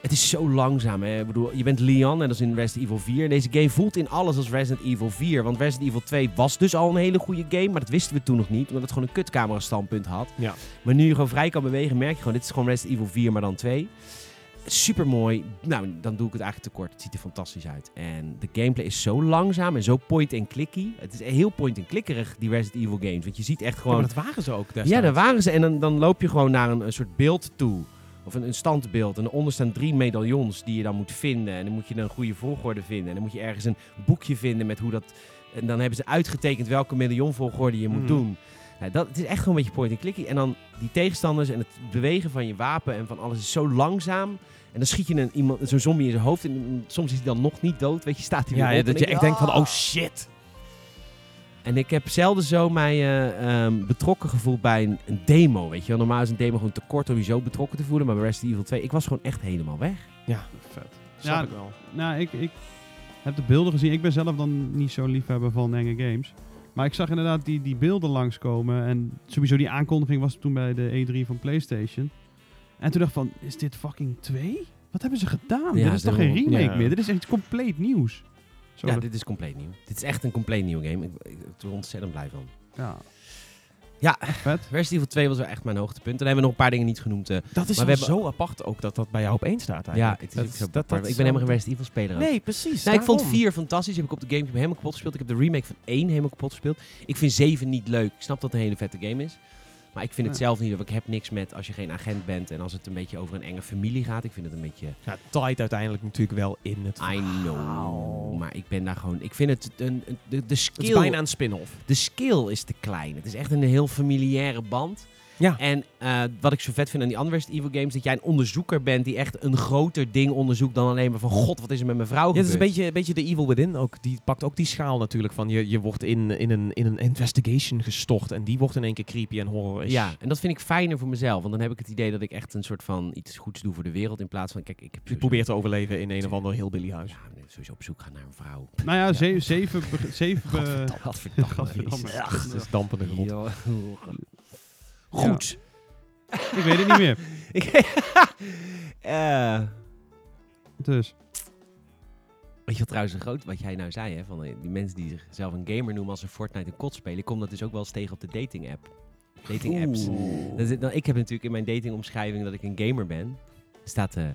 A: Het is zo langzaam. Hè? Ik bedoel, je bent Leon en dat is in Resident Evil 4. En deze game voelt in alles als Resident Evil 4. Want Resident Evil 2 was dus al een hele goede game. Maar dat wisten we toen nog niet. Omdat het gewoon een kutcamera standpunt had.
B: Ja.
A: Maar nu je gewoon vrij kan bewegen, merk je gewoon... Dit is gewoon Resident Evil 4, maar dan 2. Super mooi. Nou, dan doe ik het eigenlijk tekort. Het ziet er fantastisch uit. En de gameplay is zo langzaam en zo point-and-clicky. Het is heel point-and-clickerig, die Resident Evil games. Want je ziet echt
B: Ja,
A: gewoon...
B: maar dat waren ze ook destijds.
A: Ja, daar waren ze. En dan, dan loop je gewoon naar een, een soort beeld toe. Of een, een standbeeld. En daaronder staan drie medaillons die je dan moet vinden. En dan moet je een goede volgorde vinden. En dan moet je ergens een boekje vinden met hoe dat... En dan hebben ze uitgetekend welke medaillonvolgorde je moet
C: Mhm.
A: doen. Nou, dat, het is echt gewoon een beetje point and clicky. En dan die tegenstanders en het bewegen van je wapen en van alles is zo langzaam. En dan schiet je een, iemand, zo'n zombie in zijn hoofd. En soms is hij dan nog niet dood. Weet je, staat hij
B: Ja,
A: weer
B: ja,
A: op.
B: dat je
A: ik-
B: echt denkt van,
A: ah.
B: oh shit.
A: En ik heb zelden zo mij eh, ehm, betrokken gevoeld bij een, een demo, weet je wel. Normaal is een demo gewoon te kort om je zo betrokken te voelen. Maar bij Resident Evil 2, ik was gewoon echt helemaal weg.
C: Vet.
B: Snap
C: Ja,
B: ik wel.
C: Nou, ik, ik heb de beelden gezien. Ik ben zelf dan niet zo'n liefhebber van enge games. Maar ik zag inderdaad die, die beelden langskomen. En sowieso die aankondiging was toen bij de E3 van PlayStation. En toen dacht ik van, is dit fucking 2? Wat hebben ze gedaan?
A: Ja,
C: dit is toch geen remake
B: ja.
C: meer? Dit is echt compleet nieuws. Zo
A: Ja,
C: dat-
A: dit is compleet nieuw. Dit is echt een compleet nieuw game. Ik, ik, ik ben er ontzettend blij van.
C: ja.
A: Ja.
C: Vet.
A: Resident Evil 2 was wel echt mijn hoogtepunt. En dan hebben we nog een paar dingen niet genoemd. eh.
B: Dat is
A: Maar we hebben-
B: zo apart ook dat dat bij jou op één staat
A: ja,
B: eigenlijk.
A: het is ook zo
B: dat- dat
A: apart.
B: is
A: ik ben helemaal geen Resident Evil speler. ook.
B: Nee, precies.
A: Nou, ik vond
B: daarom.
A: 4 fantastisch. Die heb ik op de Gamecube helemaal kapot gespeeld. Ik heb de remake van 1 helemaal kapot gespeeld. Ik vind 7 niet leuk. Ik snap dat het een hele vette game is. Maar ik vind het zelf niet. Ik heb niks met als je geen agent bent en als het een beetje over een enge familie gaat. Ik vind het een beetje.
B: Ja, taait uiteindelijk natuurlijk wel in het
A: I know. Maar ik ben daar gewoon. Ik vind het. Een, een- de, de
B: Het is
A: skill.
B: bijna een spin-off.
A: De skill is te klein. Het is echt een heel familiaire band.
B: Ja.
A: En eh, wat ik zo vet vind aan die andere Resident Evil games, dat jij een onderzoeker bent die echt een groter ding onderzoekt dan alleen maar van god, wat is er met mijn vrouw
B: Ja, het is een
A: gebeurd?
B: beetje, een beetje de Evil Within ook. Die pakt ook die schaal natuurlijk van je, je wordt in, in, een, in een investigation gestort en die wordt in één keer creepy en horror is.
A: Ja, en dat vind ik fijner voor mezelf. Want dan heb ik het idee dat ik echt een soort van iets goeds doe voor de wereld. In plaats van, kijk, ik heb
B: Je
A: sowieso-
B: probeert te overleven in een of ander heel billy huis.
A: Ja, sowieso op zoek gaan naar een vrouw.
C: Nou ja, ze- zeven... zeven
A: Gadverdamme.
C: Gadverdamme.
A: Jezus.
C: Ja.
B: Het is dampende grond.
A: Ja. Goed.
C: ik weet het niet meer.
A: Ik- Eh,
C: Dus.
A: Weet je wat trouwens een groot, wat jij nou zei, hè, van eh, die mensen die zichzelf een gamer noemen als ze Fortnite en COD spelen, ik kom dat dus ook wel eens tegen op de dating app. Dating apps. Dat is- nou, ik heb natuurlijk in mijn datingomschrijving dat ik een gamer ben. Staat, eh,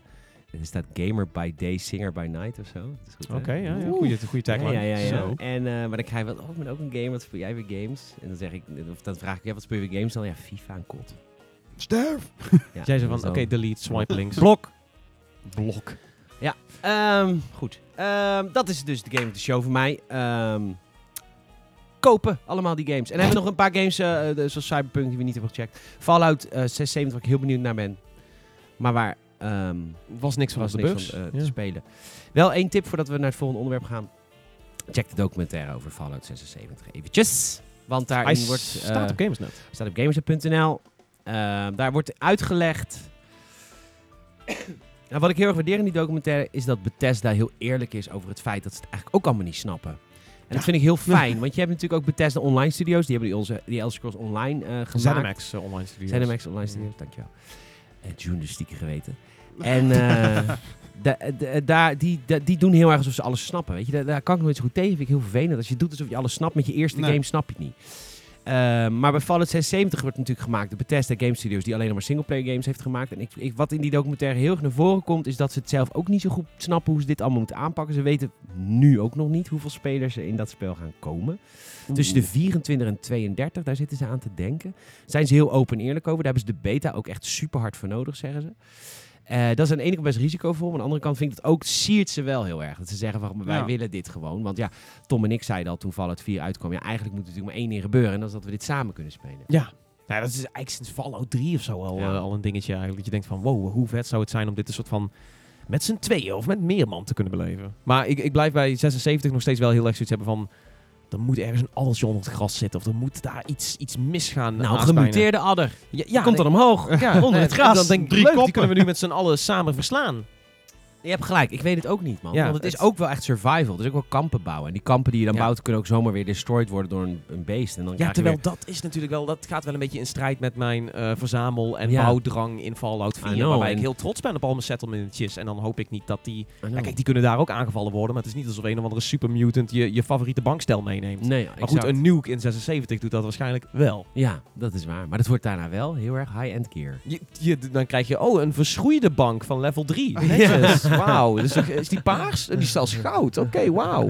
A: er staat gamer by day, singer by night of zo. Dat is goed, hè?
B: Oké, ja, ja. Goeie, goede
A: Ja,
B: tagline.
A: ja, ja, ja.
C: Zo.
A: En, eh, maar dan krijg je wel, oh, ik ben ook een gamer, wat speel jij weer games? En dan zeg ik, of dan vraag ik, ja, wat speel je weer games dan? Ja, FIFA en COD.
C: Sterf!
A: Ja,
B: Jij zei van, oké, delete, swipe links. Blok. Blok.
A: Ehm, goed. Ehm, dat is dus de game of the show voor mij. Ehm, kopen allemaal die games. En hebben we nog een paar games, eh, eh, zoals Cyberpunk, die we niet hebben gecheckt. Fallout eh 76, waar ik heel benieuwd naar ben. Maar waar ehm
B: Was niks van
A: was
B: de
A: niks van eh,
B: Ja.
A: te spelen. Wel één tip voordat we naar het volgende onderwerp gaan. Check de documentaire over Fallout 76 eventjes. Want
B: Hij
A: daarin wordt...
B: staat
A: eh,
B: op Gamersnet.
A: staat op gamersnet.nl. Ehm, daar wordt uitgelegd. nou, wat ik heel erg waardeer in die documentaire is dat Bethesda heel eerlijk is over het feit dat ze het eigenlijk ook allemaal niet snappen. En dat vind ik heel fijn, want je hebt natuurlijk ook Bethesda Online Studios. Die hebben die, onze, die Elder Scrolls Online eh gemaakt.
B: ZeniMax uh, Online Studios.
A: ZeniMax Online Studios, dankjewel. Uh, journalistieke geweten. En eh, da- die, die doen heel erg alsof ze alles snappen. Weet je? Daar, kan ik nooit zo goed tegen. Vind ik heel vervelend. Als je doet alsof je alles snapt met je eerste
C: Nee.
A: game, snap je het niet. Eh, maar bij Fallout 76 wordt natuurlijk gemaakt de Bethesda Game Studios, die alleen nog maar singleplayer games heeft gemaakt. En ik, ik, wat in die documentaire heel erg naar voren komt, is dat ze het zelf ook niet zo goed snappen hoe ze dit allemaal moeten aanpakken. Ze weten nu ook nog niet hoeveel spelers er in dat spel gaan komen. Tussen de 24 en 32, daar zitten ze aan te denken. Zijn ze heel open en eerlijk over. Daar hebben ze de beta ook echt super hard voor nodig, zeggen ze. Eh, dat is aan de ene kant best risicovol. Maar aan de andere kant vind ik dat ook siert ze wel heel erg. Dat ze zeggen van wij
C: Ja.
A: willen dit gewoon. Want ja, Tom en ik zeiden al toen Fallout 4 uitkwam. Ja, eigenlijk moet er natuurlijk maar één ding gebeuren. En dat is dat we dit samen kunnen spelen.
B: Ja. Nou, dat is eigenlijk sinds Fallout 3 of zo al,
A: Ja.
B: eh, al een dingetje eigenlijk. Dat je denkt van, wow, hoe vet zou het zijn om dit een soort van... Met z'n tweeën of met meer man te kunnen beleven. Maar ik, ik blijf bij 76 nog steeds wel heel erg zoiets hebben van... Er moet ergens een addertje onder het gras zitten. Of er moet daar iets, iets misgaan.
A: Nou, gemuteerde adder.
B: Ja,
A: Ja, komt dan omhoog.
B: Ja,
A: onder het gras.
B: Dan denk ik,
C: Drie
B: leuk, die kunnen we nu met z'n allen samen verslaan.
A: Je hebt gelijk, ik weet het ook niet, man.
B: Ja,
A: Want het is ook wel echt survival. Dus ook wel kampen bouwen. En die kampen die je dan
B: Ja.
A: bouwt, kunnen ook zomaar weer destroyed worden door een, een beest. En dan
B: Ja, terwijl
A: weer-
B: dat is natuurlijk wel, dat gaat wel een beetje in strijd met mijn eh, verzamel- en
A: Ja.
B: bouwdrang in Fallout 4.
A: I know,
B: waarbij
A: en-
B: ik heel trots ben op al mijn settlementjes. En dan hoop ik niet dat die... Ja, kijk, die kunnen daar ook aangevallen worden, maar het is niet alsof een of andere super mutant je, je favoriete bankstel meeneemt.
A: Nee,
B: Maar goed, een nuke in 76 doet dat waarschijnlijk wel.
A: Ja, dat is waar. Maar dat wordt daarna wel heel erg high-end gear.
B: Je, je- dan krijg je, oh, een verschroeide bank van level 3. Netjes, wauw. Dus is die paars? Die is zelfs goud. Oké, wauw.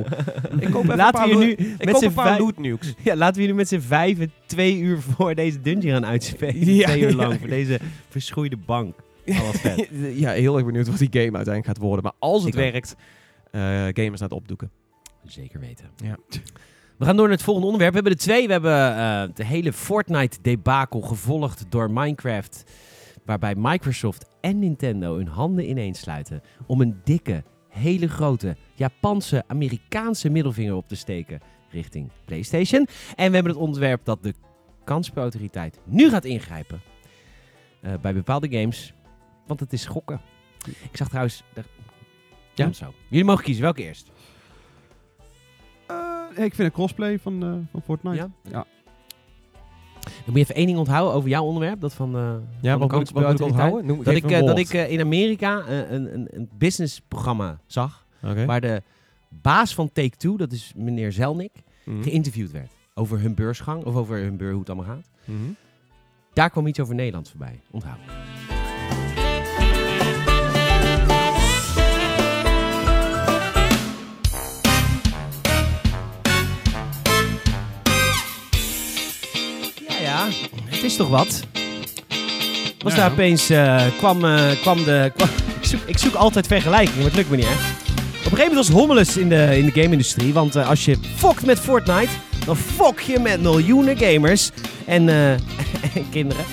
B: Ik koop even
A: Laten
B: een paar,
A: nu
B: ik
A: met
B: koop
A: z'n
B: een paar
A: vijf-
B: loot nukes.
A: Ja, laten we jullie met z'n vijven twee uur voor deze dungeon gaan uitspelen.
B: Ja,
A: twee uur lang
B: ja.
A: voor deze verschroeide bank.
B: Ja, heel erg benieuwd wat die game uiteindelijk gaat worden. Maar als het
A: Ik
B: werkt, eh, gamers naar het opdoeken.
A: Zeker weten.
B: Ja.
A: We gaan door naar het volgende onderwerp. We hebben er twee. We hebben eh, de hele Fortnite-debakel gevolgd door Minecraft. Waarbij Microsoft en Nintendo hun handen ineens sluiten om een dikke, hele grote Japanse, Amerikaanse middelvinger op te steken richting PlayStation. En we hebben het onderwerp dat de kansspelautoriteit nu gaat ingrijpen eh, bij bepaalde games, want het is gokken. Ik zag trouwens... Daar... Ja,
B: Ja.
A: zo. Jullie mogen kiezen. Welke eerst?
C: Eh, ik vind een crossplay van, eh, van Fortnite.
A: Ja?
C: Ja.
A: Dan moet je even één ding onthouden over jouw onderwerp. Dat van, eh
B: Ja,
A: van
B: wat moet ik, onthouden? Noem,
A: Dat ik, eh, dat ik eh, in Amerika een, een, een businessprogramma zag. Waar de baas van Take-Two, dat is meneer Zelnick,
B: Mhm.
A: geïnterviewd werd. Over hun beursgang, of over hun beur, hoe het allemaal gaat.
B: Mhm.
A: Daar kwam iets over Nederland voorbij. Onthoud. Ja. Het is toch wat? Was
C: Ja.
A: daar opeens, eh, kwam, eh, kwam de... kwam- ik, zoek, ik zoek altijd vergelijkingen, maar het lukt me niet, hè? Op een gegeven moment was Hommelus in de, in de game-industrie. Want eh, als je fokt met Fortnite, dan fok je met miljoenen gamers en, en kinderen.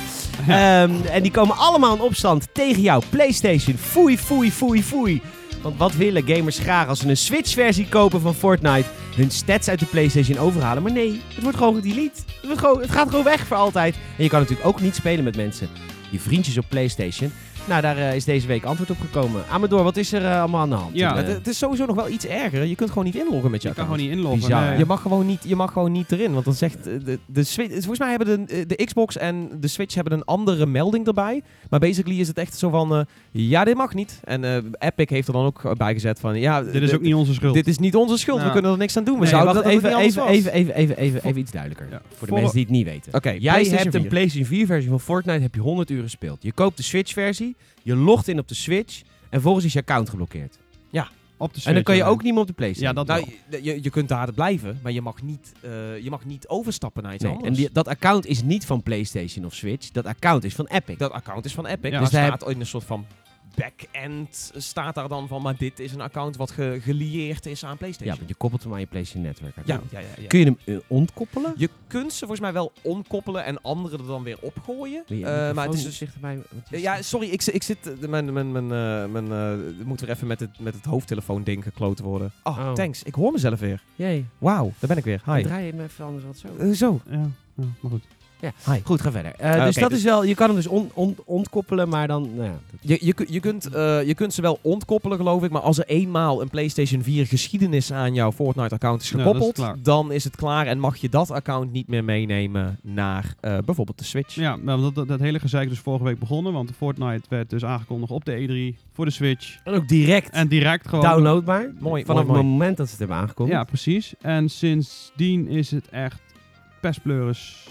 A: Ehm, en die komen allemaal in opstand tegen jouw PlayStation. Foei, foei, foei, foei. Want wat willen gamers graag als ze een Switch-versie kopen van Fortnite? Hun stats uit de PlayStation overhalen. Maar nee, het wordt gewoon gedelete. Het, het gaat gewoon weg voor altijd. En je kan natuurlijk ook niet spelen met mensen. Je vriendjes op PlayStation. Nou, daar eh, is deze week antwoord op gekomen. Amador, wat is er eh, allemaal aan de hand?
C: Ja,
A: Eh,
B: Het, het is sowieso nog wel iets erger. Je kunt gewoon niet inloggen met je
C: Je kan
B: account.
C: gewoon niet inloggen.
A: Bizar.
C: nee.
B: Je mag gewoon niet, je mag gewoon niet erin. Want dan zegt de, de Switch. Volgens mij hebben de, de Xbox en de Switch hebben een andere melding erbij. Maar basically is het echt zo van. ja, dit mag niet. En eh, Epic heeft er dan ook bij gezet van. Ja,
C: Dit is ook niet onze schuld.
B: Dit is niet onze schuld. We kunnen er niks aan doen. We
A: Nee,
B: zouden dat
A: even,
B: niet
A: even, even, even, even, even, even iets duidelijker.
C: Ja.
A: Voor de mensen die het niet weten.
B: Oké,
A: Jij hebt een
B: 4.
A: PlayStation 4 versie van Fortnite, heb je 100 uur gespeeld. Je koopt de Switch versie, je logt in op de Switch en vervolgens is je account geblokkeerd.
C: Op de
A: en dan kan je
C: Switch,
A: ook niet meer op de PlayStation.
C: Ja, dat
B: Nou, je, je, je kunt daar blijven, maar je mag niet, eh, je mag niet overstappen naar iets
A: Nee,
B: anders.
A: en die, dat account is niet van PlayStation of Switch, dat account is van Epic.
B: Dat account is van Epic.
C: Ja.
B: dus daar
A: daar
B: staat in een soort van back-end staat daar dan van, maar dit is een account wat ge gelieerd is aan
A: ja,
B: PlayStation.
A: want je koppelt hem aan je PlayStation netwerk.
B: ja, ja, ja, ja.
A: Kun je hem eh, ontkoppelen?
B: Je kunt ze volgens mij wel onkoppelen en anderen er dan weer opgooien.
A: Je
B: Eh, maar het is dus... Eh, Ja, sorry, ik, ik zit... Mijn, mijn, mijn, eh, mijn, eh, moet weer even met het, met het hoofdtelefoon-ding gekloot worden. Oh,
A: Oh.
B: thanks. Ik hoor mezelf weer.
A: Jee,
B: Wauw, daar ben ik weer. Hi.
A: draai je hem even anders wat zo.
B: Zo.
C: Ja, ja, maar goed.
A: Goed, ga verder. Eh,
B: Ah,
A: dus dat
B: dus-
A: is wel, je kan hem dus on, on- ontkoppelen, maar dan, nou ja. dat-
B: Je, je, kun- je, kunt, eh, je kunt ze wel ontkoppelen, geloof ik. Maar als er eenmaal een PlayStation 4 geschiedenis aan jouw Fortnite-account is
C: Ja, dat is
B: gekoppeld, dan is het klaar en mag je dat account niet meer meenemen naar eh, bijvoorbeeld de Switch.
C: Ja, nou, dat, dat, dat hele gezeik is dus vorige week begonnen, want Fortnite werd dus aangekondigd op de E3 voor de Switch.
A: En ook direct
C: En direct gewoon...
A: downloadbaar.
B: Mooi,
A: Vanaf
B: mooi,
A: het
B: mooi.
A: moment dat ze het hebben aangekondigd.
C: Ja, precies. En sindsdien is het echt pestpleuris.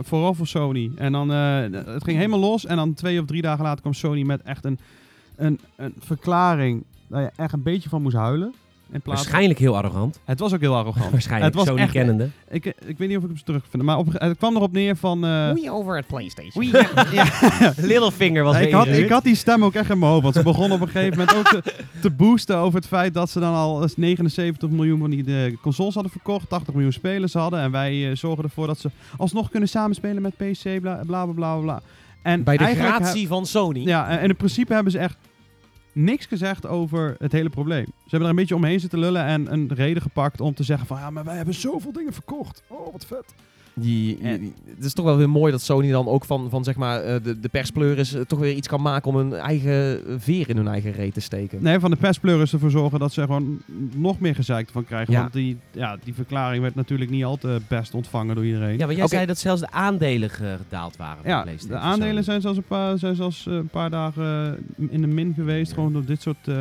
C: Vooral voor Sony. En dan, eh, het ging helemaal los. En dan twee of drie dagen later kwam Sony met echt een, een, een verklaring waar je echt een beetje van moest huilen. In plaats
A: Waarschijnlijk heel arrogant.
C: Het was ook heel arrogant.
A: Waarschijnlijk,
C: Het was
A: Sony
C: echt-
A: kennende.
C: ik, ik weet niet of ik hem terug vind. Maar op, het kwam erop neer van... eh,
B: Moet je over het PlayStation?
A: Littlefinger was
C: ik, had, ik had die stem ook echt in mijn hoofd. Want ze begonnen op een gegeven moment ook te, te boosten over het feit dat ze dan al eens 79 miljoen van die de consoles hadden verkocht. 80 miljoen spelers hadden. En wij eh, zorgen ervoor dat ze alsnog kunnen samenspelen met PC. Bla bla bla bla. bla. En
B: Bij de gratie van Sony.
C: ja, en in principe hebben ze echt niks gezegd over het hele probleem. Ze hebben er een beetje omheen zitten lullen en een reden gepakt om te zeggen van... Ja, maar wij hebben zoveel dingen verkocht. Oh, wat vet.
B: Die, het is toch wel weer mooi dat Sony dan ook van, van zeg maar, eh, de, de perspleuris eh, toch weer iets kan maken om hun eigen veer in hun eigen reet te steken.
C: Nee, van de pestpleuris ervoor zorgen dat ze er gewoon nog meer gezeik van krijgen.
B: Ja.
C: Want die, ja, die verklaring werd natuurlijk niet al te best ontvangen door iedereen.
A: Ja, maar jij zei dat zelfs de aandelen ge- gedaald waren
C: Ja,
A: PlayStation.
C: de aandelen zijn zelfs een paar, zijn zelfs, eh, een paar dagen eh, in de min geweest.
A: Ja.
C: Gewoon door dit soort eh,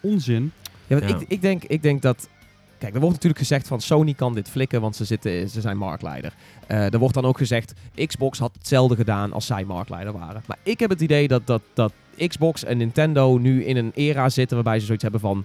C: onzin.
B: Ja, want
A: Ja.
B: Ik, ik, denk, ik denk dat. Kijk, er wordt natuurlijk gezegd van Sony kan dit flikken, want ze, zitten, ze zijn marktleider. Eh, er wordt dan ook gezegd, Xbox had hetzelfde gedaan als zij marktleider waren. Maar ik heb het idee dat, dat, dat Xbox en Nintendo nu in een era zitten waarbij ze zoiets hebben van...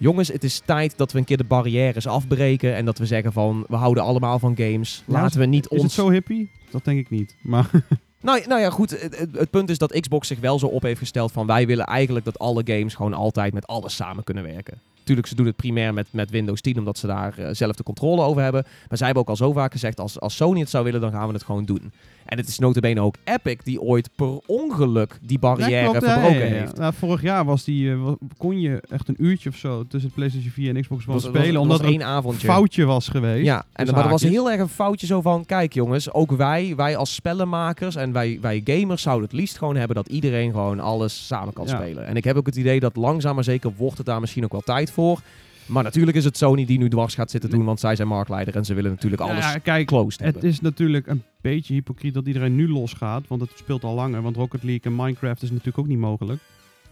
B: Jongens, het is tijd dat we een keer de barrières afbreken en dat we zeggen van, we houden allemaal van games. Laten we niet
C: Is
B: ons...
C: het zo hippie? Dat denk ik niet. Maar
B: Nou, nou ja, goed. Het punt is dat Xbox zich wel zo op heeft gesteld van wij willen eigenlijk dat alle games gewoon altijd met alles samen kunnen werken. Tuurlijk, ze doen het primair met, met Windows 10 omdat ze daar eh, zelf de controle over hebben. Maar zij hebben ook al zo vaak gezegd, als, als Sony het zou willen, dan gaan we het gewoon doen. En het is notabene ook Epic die ooit per ongeluk die barrière
C: klopt, ja,
B: verbroken
C: ja, ja.
B: heeft.
C: Nou, vorig jaar was die, eh, kon je echt een uurtje of zo tussen PlayStation 4 en Xbox One
B: Was-
C: spelen.
B: was
C: omdat er
B: één
C: een
B: avondje.
C: foutje was geweest.
B: Ja, en
C: Dus
B: maar er was heel erg een foutje zo van, kijk jongens, ook wij, wij als spellenmakers en wij, wij gamers zouden het liefst gewoon hebben dat iedereen gewoon alles samen kan spelen. En ik heb ook het idee dat langzaam maar zeker wordt het daar misschien ook wel tijd voor. Maar natuurlijk is het Sony die nu dwars gaat zitten doen, want zij zijn marktleider en ze willen natuurlijk alles
C: Ja, kijk,
B: closed
C: het is natuurlijk een beetje hypocriet dat iedereen nu losgaat. Want het speelt al langer. Want Rocket League en Minecraft is natuurlijk ook niet mogelijk.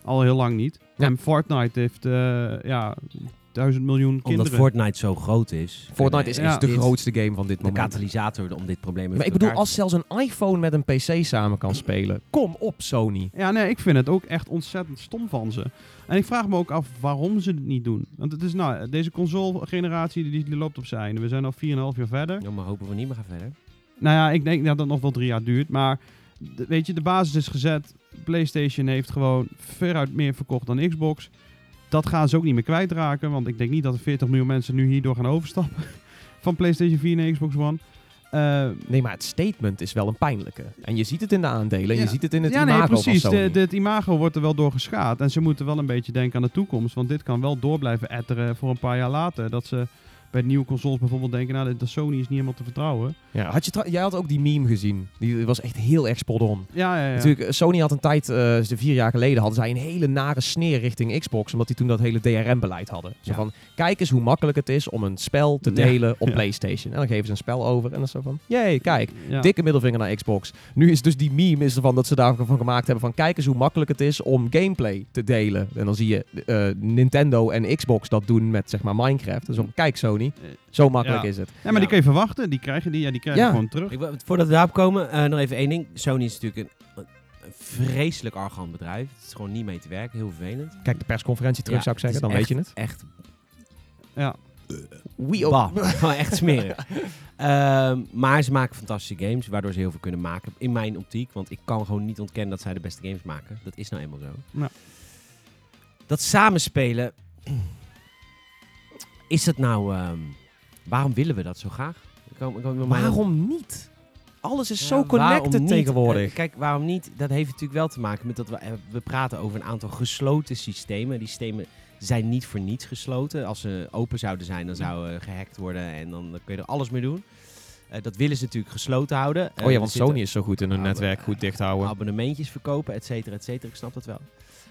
C: Al heel lang niet.
B: Ja.
C: En Fortnite heeft eh, ja, duizend miljoen
A: Omdat
C: kinderen.
A: Fortnite zo groot is.
B: Fortnite is, is
C: Ja.
B: de
A: dit-
B: grootste game van dit
A: De
B: moment.
A: katalysator om dit probleem
B: Maar ik bedoel, als zelfs een iPhone met een PC samen kan spelen, kom op Sony.
C: Ja, nee, ik vind het ook echt ontzettend stom van ze. En ik vraag me ook af waarom ze het niet doen. Want het is nou, deze console-generatie die, die loopt op zijn. We zijn al 4,5 jaar verder.
A: Ja, maar hopen we niet meer gaan verder.
C: Nou ja, ik denk dat het nog wel drie jaar duurt. Maar de- weet je, de basis is gezet. PlayStation heeft gewoon veruit meer verkocht dan Xbox. Dat gaan ze ook niet meer kwijtraken. Want ik denk niet dat er 40 miljoen mensen nu hierdoor gaan overstappen. Van PlayStation 4 naar Xbox One. Eh,
B: Nee, maar het statement is wel een pijnlijke. En je ziet het in de aandelen, en
C: Ja.
B: je ziet het in het
C: ja, nee,
B: imago
C: precies.
B: van Sony.
C: De, de- het imago wordt er wel door geschaad. En ze moeten wel een beetje denken aan de toekomst. Want dit kan wel door blijven etteren voor een paar jaar later. Dat ze bij nieuwe consoles bijvoorbeeld denken... Nou, de, Sony is niet helemaal te vertrouwen.
B: Ja, had je jij had ook die meme gezien. Die was echt heel erg spot on.
C: Ja, ja, ja.
B: Natuurlijk, eh, Sony had een tijd, de vier jaar geleden, hadden zij een hele nare sneer richting Xbox, omdat die toen dat hele DRM-beleid hadden. Zo
A: Ja.
B: van, kijk eens hoe makkelijk het is om een spel te delen op. PlayStation. En dan geven ze een spel over en dan zo van, jee, kijk, dikke middelvinger naar Xbox. Nu is dus die meme is ervan dat ze daarvan gemaakt hebben van, kijk eens hoe makkelijk het is om gameplay te delen. En dan zie je eh, Nintendo en Xbox dat doen met, zeg maar, Minecraft. Dus van, kijk Sony, zo makkelijk
C: Ja.
B: is het.
C: Ja, maar
A: Ja.
C: die kun je verwachten. Die krijgen die, ja, die krijgen
B: Ja.
C: gewoon terug.
A: Ik, voordat we daarop komen, eh, nog even één ding. Sony is natuurlijk een, een vreselijk arrogant bedrijf. Het is gewoon niet mee te werken, heel vervelend.
B: Kijk de persconferentie terug,
A: Ja,
B: zou ik zeggen, dan weet je het.
A: Echt
C: Ja.
B: We
A: bah, gewoon echt smerig. Ehm, maar ze maken fantastische games, waardoor ze heel veel kunnen maken. In mijn optiek, want ik kan gewoon niet ontkennen dat zij de beste games maken. Dat is nou eenmaal zo.
C: Ja.
A: Dat samenspelen, is dat nou... ehm, waarom willen we dat zo graag?
B: Waarom niet? Alles is
A: Ja,
B: zo connected tegenwoordig.
A: Eh, kijk, waarom niet? Dat heeft natuurlijk wel te maken met dat we, eh, we praten over een aantal gesloten systemen. Die systemen zijn niet voor niets gesloten. Als ze open zouden zijn, dan zouden ze gehackt worden en dan, dan kun je er alles mee doen. Eh, dat willen ze natuurlijk gesloten houden. Eh,
B: oh ja,
A: er
B: want Sony is zo goed in hun netwerk goed dicht houden.
A: abonnementjes verkopen, et cetera, et cetera. Ik snap dat wel.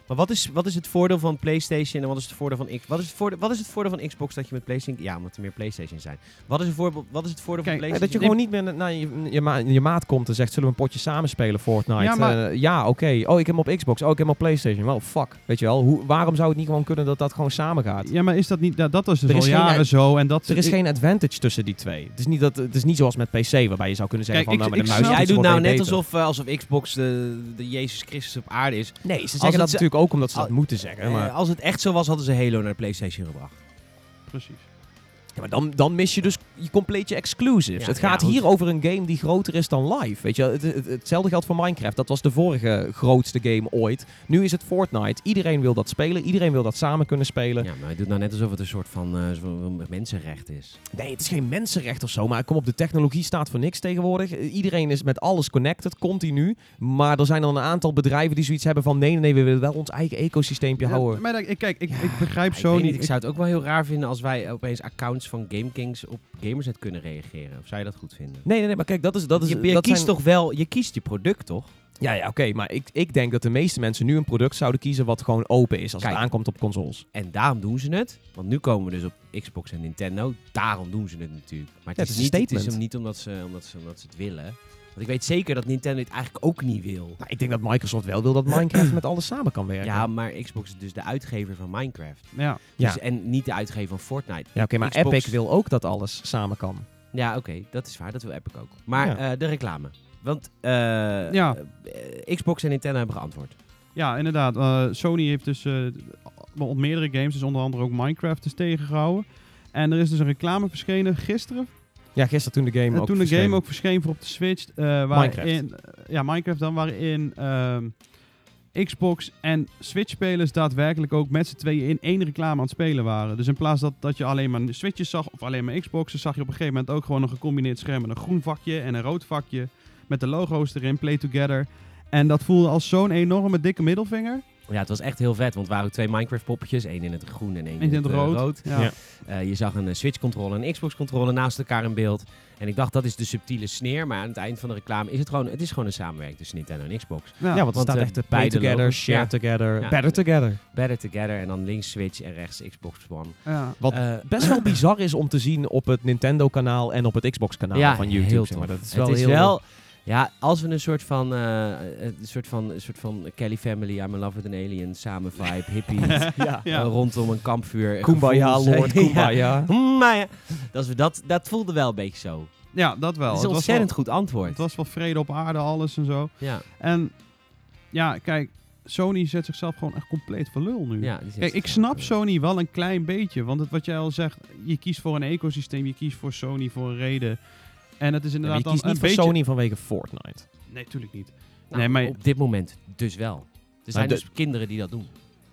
A: Maar wat is, wat is het voordeel van PlayStation en wat is het voordeel van X? Wat is het voordeel, wat is het voordeel van Xbox dat je met PlayStation? Ja, omdat er meer PlayStation zijn. Wat is het voordeel, wat is het voordeel
C: Kijk,
A: van PlayStation?
B: dat je gewoon niet meer naar je, je, ma- je maat komt en zegt, zullen we een potje samenspelen Fortnite?
C: Ja, maar-
B: Eh, ja oké. Oh, ik heb hem op Xbox. Oh, ik heb hem op PlayStation. Wel, fuck. Weet je wel, hoe, waarom zou het niet gewoon kunnen dat dat gewoon samen gaat?
C: Ja, maar is dat niet... ja, dat is dus
B: Er
C: al
B: is geen
C: jaren zo. En dat
B: Er is geen advantage tussen die twee. Het is niet, dat, het is niet zoals met PC, waarbij je zou kunnen zeggen
C: Kijk,
B: van,
C: ik-
B: nou, met
C: ik
B: een muis
A: Jij doet nou net alsof, eh, alsof Xbox de, de Jezus Christus op aarde is.
B: Nee, ze zeggen dat natuurlijk ook omdat ze dat moeten zeggen.
A: Eh,
B: Maar,
A: als het echt zo was, hadden ze Halo naar de PlayStation gebracht.
C: Precies.
B: Ja, maar dan, dan mis je dus je compleet je exclusives.
A: Ja,
B: het gaat hier over een game die groter is dan live. Weet je, het, het- hetzelfde geldt voor Minecraft. Dat was de vorige grootste game ooit. Nu is het Fortnite. Iedereen wil dat spelen. Iedereen wil dat samen kunnen spelen.
A: Ja, maar hij doet nou net alsof het een soort van eh, mensenrecht is.
B: Nee, het is geen mensenrecht of zo. Maar kom op, de technologie staat voor niks tegenwoordig. Iedereen is met alles connected, continu. Maar er zijn dan een aantal bedrijven die zoiets hebben van... Nee, nee, nee, we willen wel ons eigen ecosysteempje
C: Ja,
B: houden.
C: maar ik, kijk, ik,
A: Ja,
C: ik begrijp zo niet.
A: Ik zou het ook wel heel raar vinden als wij opeens accounts van GameKings op Gamersnet kunnen reageren. Of zou je dat goed vinden?
B: Nee, nee, nee, maar kijk, dat is... Dat is
A: je je
B: dat
A: kiest
B: zijn-
A: toch wel, je kiest je product toch?
B: Ja, ja, oké. maar ik, ik denk dat de meeste mensen nu een product zouden kiezen wat gewoon open is als
A: Kijk.
B: het aankomt op consoles.
A: En daarom doen ze het. Want nu komen we dus op Xbox en Nintendo. Daarom doen ze het natuurlijk. Maar het,
B: Ja,
A: is,
B: het is een
A: niet, het is hem niet omdat ze, omdat, ze, omdat ze het willen. Want ik weet zeker dat Nintendo het eigenlijk ook niet wil.
B: Nou, ik denk dat Microsoft wel wil dat Minecraft met alles samen kan werken.
A: Ja, maar Xbox is dus de uitgever van Minecraft.
C: Ja.
B: Ja.
A: Dus, en niet de uitgever van Fortnite.
B: Ja, oké, maar
A: Xbox-
B: Epic wil ook dat alles samen kan.
A: Ja, oké, dat is waar. Dat wil Epic ook. Maar
B: Ja.
A: eh, de reclame. Want eh,
C: Ja.
A: eh, Xbox en Nintendo hebben geantwoord.
C: Ja, inderdaad. Sony heeft dus op meerdere games, dus onder andere ook Minecraft, dus tegengehouden. En er is dus een reclame verschenen gisteren.
B: Ja, gisteren toen de game ook
C: toen de game ook verscheen voor op de Switch. eh waarin, Ja, Minecraft dan, waarin ehm, Xbox en Switch-spelers daadwerkelijk ook met z'n tweeën in één reclame aan het spelen waren. Dus in plaats dat, dat je alleen maar Switches zag of alleen maar Xboxen, zag je op een gegeven moment ook gewoon een gecombineerd scherm met een groen vakje en een rood vakje. Met de logo's erin, Play Together. En dat voelde als zo'n enorme dikke middelvinger.
A: Ja, het was echt heel vet, want er waren ook twee Minecraft-poppetjes. één in het groen en één
C: in het
A: eh,
C: rood. Ja.
B: Ja.
A: Eh, je zag een eh, Switch-controller en een Xbox-controller naast elkaar in beeld. En ik dacht, dat is de subtiele sneer. Maar aan het eind van de reclame is het gewoon, het is gewoon een samenwerking tussen Nintendo en Xbox.
C: Ja.
B: Ja, want
A: want,
B: staat echt de play
A: beide
B: together,
A: logos.
B: share
A: Ja.
B: together,
A: Ja.
B: better together.
A: Better Together en dan links Switch en rechts Xbox One.
C: Ja.
B: Wat best wel bizar is om te zien op het Nintendo-kanaal en op het Xbox-kanaal van YouTube.
A: heel
B: zeg maar.
A: tof.
B: Dat is
A: het
B: wel
A: is
B: heel
A: wel, ja, als we een soort van, eh, een soort van, een soort van Kelly Family, I'm in love with an alien, samen vibe, hippie,
B: ja.
C: Ja.
A: eh, rondom een kampvuur.
B: Kumbaya,
A: gevoels-
B: Lord
A: Ja.
B: Kumbaya.
A: Maar ja, dat, is, dat, dat voelde wel een beetje zo.
C: ja, dat wel.
A: Het is
C: Het
A: een
C: was
A: ontzettend
C: wel,
A: goed antwoord.
C: het was wel vrede op aarde, alles en zo.
A: ja,
C: En ja, kijk, Sony zet zichzelf gewoon echt compleet voor lul nu.
A: ja,
C: Kijk, ik snap. Sony wel een klein beetje. Want het, wat jij al zegt, je kiest voor een ecosysteem, je kiest voor Sony voor een reden. En het is
B: Ja,
C: inderdaad
B: je kiest
C: dan
B: niet
C: een beetje...
B: Sony vanwege Fortnite.
C: Nee, natuurlijk niet.
A: Nou,
C: Nee, maar-
A: op dit moment dus wel. Er zijn
B: de-
A: dus kinderen die dat doen.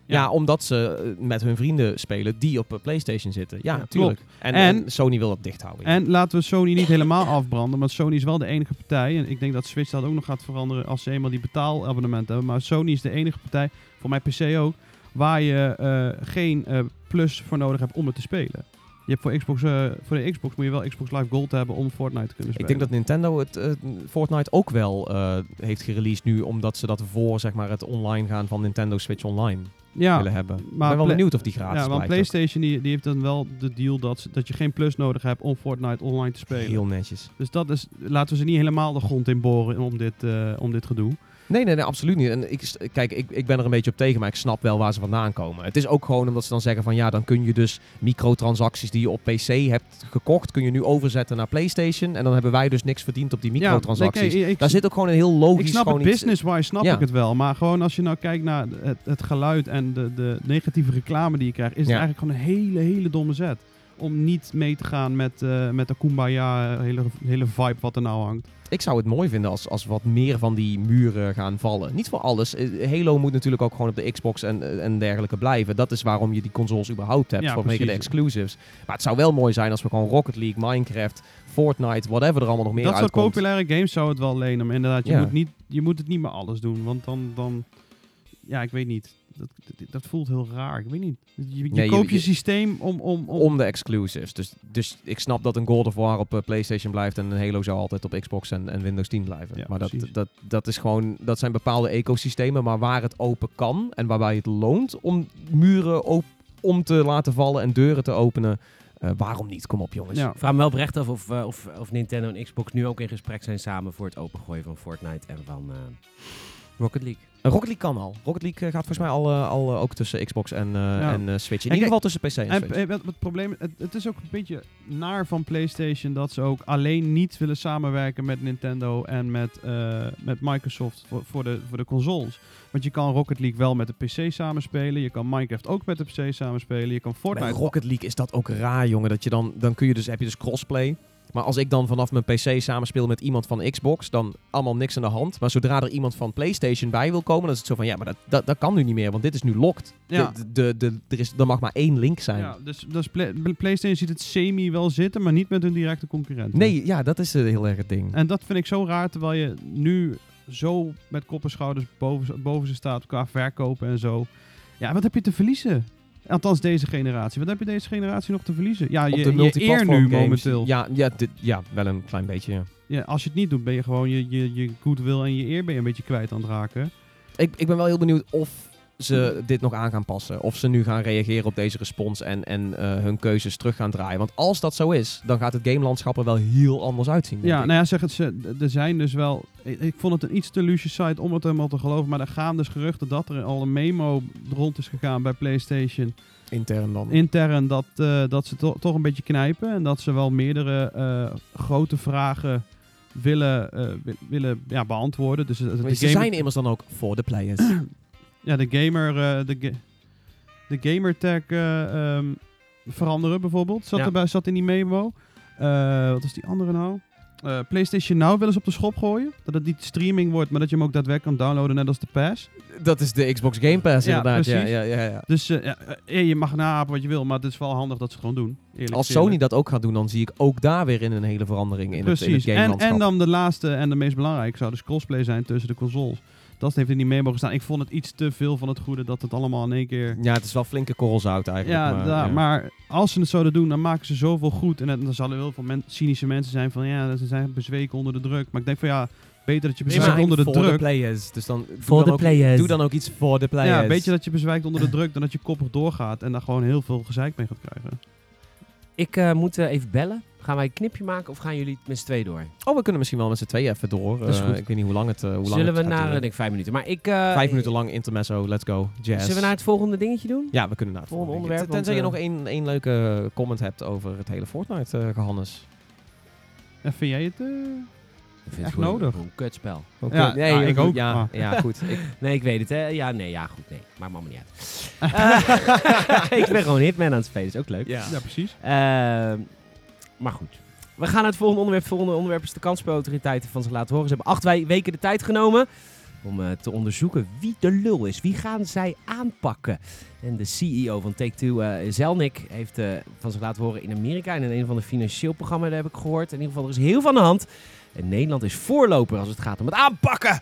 B: Ja,
C: Ja.
B: omdat ze eh, met hun vrienden spelen die op eh, PlayStation zitten. Ja,
A: Ja,
B: natuurlijk. En,
C: En-
B: en Sony wil dat dicht houden.
C: En laten we Sony niet helemaal afbranden, want Sony is wel de enige partij. En ik denk dat Switch dat ook nog gaat veranderen als ze eenmaal die betaalabonnementen hebben. Maar Sony is de enige partij, voor mijn PC ook, waar je eh, geen eh, plus voor nodig hebt om het te spelen. Je hebt voor, Xbox, eh, voor de Xbox moet je wel Xbox Live Gold hebben om Fortnite te kunnen
B: ik
C: spelen.
B: denk dat Nintendo het eh, Fortnite ook wel eh, heeft gereleased nu, omdat ze dat voor zeg maar, het online gaan van Nintendo Switch Online
C: ja,
B: willen hebben. Ik ben
C: maar
B: wel benieuwd of die gratis
C: ja, want. PlayStation die, die heeft dan wel de deal dat, dat je geen plus nodig hebt om Fortnite online te spelen.
B: Heel netjes.
C: Dus dat is, laten we ze niet helemaal de grond in boren om dit, om dit gedoe.
B: Nee, nee, nee, absoluut niet. En ik, kijk, ik, ik ben er een beetje op tegen, maar ik snap wel waar ze vandaan komen. Het is ook gewoon omdat ze dan zeggen van ja, dan kun je dus microtransacties die je op PC hebt gekocht, kun je nu overzetten naar PlayStation. En dan hebben wij dus niks verdiend op die microtransacties.
C: Ja, ik- ik-
B: Daar zit ook gewoon een heel logisch
C: Ik snap het business-wise, snap
B: Ja.
C: ik het wel. Maar gewoon als je nou kijkt naar het, het geluid en de, de negatieve reclame die je krijgt, is het eigenlijk gewoon een hele, hele domme zet. Om niet mee te gaan met, eh, met de Kumbaya, eh, hele, hele vibe wat er nou hangt.
B: Ik zou het mooi vinden als, als wat meer van die muren gaan vallen. Niet voor alles. Eh, Halo moet natuurlijk ook gewoon op de Xbox en, en dergelijke blijven. Dat is waarom je die consoles überhaupt hebt,
C: Ja,
B: vanwege de exclusives. Maar het zou wel mooi zijn als we gewoon Rocket League, Minecraft, Fortnite, whatever er allemaal nog meer
C: dat soort
B: uitkomt.
C: populaire games zou het wel lenen. Maar inderdaad, je,
B: Ja.
C: moet, niet, je moet het niet meer alles doen. Want dan, dan ja, ik weet niet. Dat, dat, dat voelt heel raar. Ik weet niet. Je, je
B: Nee,
C: koopt je,
B: je-
C: systeem om... om, om,
B: Om de exclusives. Dus, dus ik snap dat een God of War op eh, PlayStation blijft en een Halo zou altijd op Xbox en, en Windows 10 blijven.
C: Ja,
B: maar dat,
C: precies.
B: dat, dat is gewoon, dat zijn bepaalde ecosystemen, maar waar het open kan en waarbij het loont om muren op, om te laten vallen en deuren te openen. eh, waarom niet? Kom op jongens.
C: ja.
A: Ik vraag me wel oprecht af of, eh, of, of Nintendo en Xbox nu ook in gesprek zijn samen voor het opengooien van Fortnite en van eh, Rocket League.
B: Rocket League kan al. Rocket League eh, gaat volgens mij al, eh, al eh, ook tussen Xbox en, en Switch. In
C: En
B: ieder geval tussen PC en,
C: En
B: Switch.
C: het probleem, het, het is ook een beetje naar van PlayStation dat ze ook alleen niet willen samenwerken met Nintendo en met, met Microsoft voor, voor, de, voor de consoles. Want je kan Rocket League wel met de PC samenspelen, je kan Minecraft ook met de PC samenspelen, je kan
B: Bij
C: Fortnite.
B: Rocket League is dat ook raar, jongen. Dat je dan, dan kun je dus, heb je dus crossplay. Maar als ik dan vanaf mijn PC samenspeel met iemand van Xbox, dan allemaal niks aan de hand. Maar zodra er iemand van PlayStation bij wil komen, dan is het zo van ja, maar dat, dat, dat kan nu niet meer, want dit is nu locked.
C: Ja.
B: De, de, de, er, is, er mag maar één link zijn.
C: Ja, dus, dus Play- PlayStation ziet het semi wel zitten, maar niet met hun directe concurrenten.
B: Nee, ja, dat is eh, heel erg het ding.
C: En dat vind ik zo raar, terwijl je nu zo met kop en schouders boven, boven ze staat qua verkopen en zo. Ja, wat heb je te verliezen? Althans, deze generatie. Wat heb je deze generatie nog te verliezen? Ja,
B: Op
C: je,
B: de
C: je eer nu
B: games,
C: momenteel.
B: Ja, ja, dit, ja, wel een klein beetje. Ja.
C: Ja, als je het niet doet, ben je gewoon je, je, je goodwill en je eer ben je een beetje kwijt aan het raken.
B: Ik, ik ben wel heel benieuwd of ze dit nog aan gaan passen. Of ze nu gaan reageren op deze respons en, en eh, hun keuzes terug gaan draaien. Want als dat zo is, dan gaat het gamelandschap er wel heel anders uitzien.
C: Ja,
B: ik.
C: nou ja, zeg het, ze, er zijn dus wel... Ik, ik vond het een iets te lucie site om het helemaal te geloven, maar er gaan dus geruchten dat er al een memo rond is gegaan bij PlayStation.
B: Intern dan.
C: intern dat, eh, dat ze to- toch een beetje knijpen. En dat ze wel meerdere eh, grote vragen willen, wi- willen ja, beantwoorden. Dus het-
B: Maar
C: de,
B: ze zijn immers dan ook voor de players.
C: ja, de gamer, eh, de, ga- de gamertag eh, ehm, veranderen bijvoorbeeld. Zat,
A: Ja.
C: erbij, zat in die memo. Eh, wat was die andere nou? PlayStation Now willen ze op de schop gooien. Dat het niet streaming wordt, maar dat je hem ook daadwerkelijk kan downloaden, net als de Pass.
B: dat is de Xbox Game Pass
C: Ja,
B: inderdaad. Ja,
C: precies.
B: ja, ja, ja.
C: Dus ja, je mag naapen wat je wil, maar het is wel handig dat ze het gewoon doen. Eerlijk
B: Als. Sony dat ook gaat doen, dan zie ik ook daar weer in een hele verandering in het, in het
C: Precies. En, en dan de laatste en de meest belangrijke zou dus crossplay zijn tussen de consoles. Dat heeft er niet mee mogen staan. Ik vond het iets te veel van het goede dat het allemaal in één keer...
B: Ja, het is wel flinke korrelzout eigenlijk.
C: Ja,
B: maar,
C: da-
B: ja.
C: maar als ze het zouden doen, dan maken ze zoveel goed. En dan zullen heel veel men- cynische mensen zijn van ja, ze zijn bezweken onder de druk. Maar ik denk van ja, beter dat je bezwijkt onder de
B: voor
C: druk.
B: players. Dus dan doe
A: Voor
B: dan
A: de
B: ook-
A: players.
B: Doe dan ook iets voor de players.
C: Ja, weet je dat je bezwijkt onder de druk dan dat je koppig doorgaat en daar gewoon heel veel gezeik mee gaat krijgen.
A: Ik eh, moet eh, even bellen. Gaan wij een knipje maken of gaan jullie met z'n twee door?
B: Oh, we kunnen misschien wel met z'n tweeën even door.
A: Dat is
B: Eh,
A: goed.
B: ik weet niet hoe lang het, eh, hoe lang
A: Zullen
B: het
A: we
B: gaat
A: naar, denk ik, vijf minuten. Maar ik... eh,
B: Vijf minuten lang intermezzo, let's go, jazz.
A: Zullen we naar het volgende dingetje doen?
B: Ja, we kunnen naar het
A: Volgende
B: volgende
A: onderwerp,
B: Tenzij je nog één, één leuke comment hebt over het hele Fortnite, eh Gehannes.
C: En vind jij het...
A: Ik vind
C: Echt
A: het gewoon
C: nodig.
A: Een kutspel.
C: Ja,
B: nee,
C: ja, ik ook,
B: Ja,
C: maar-
B: ja, goed. Ik,
A: Nee, ik weet het, hè. Ja, nee, ja, goed, nee. Maakt me allemaal niet uit. Eh, ik ben gewoon Hitman aan het spelen, is ook leuk.
B: ja.
C: ja, precies.
A: Ehm, maar goed. We gaan naar het volgende onderwerp. Het volgende onderwerp is de kansspelautoriteiten van zich laten horen. Ze hebben acht wij- weken de tijd genomen om eh, te onderzoeken wie de lul is. Wie gaan zij aanpakken? En de CEO van Take-Two, eh Zelnick, heeft eh, van zich laten horen in Amerika. En in een van de financieel programma's heb ik gehoord. In ieder geval, er is heel veel aan de hand. En Nederland is voorloper als het gaat om het aanpakken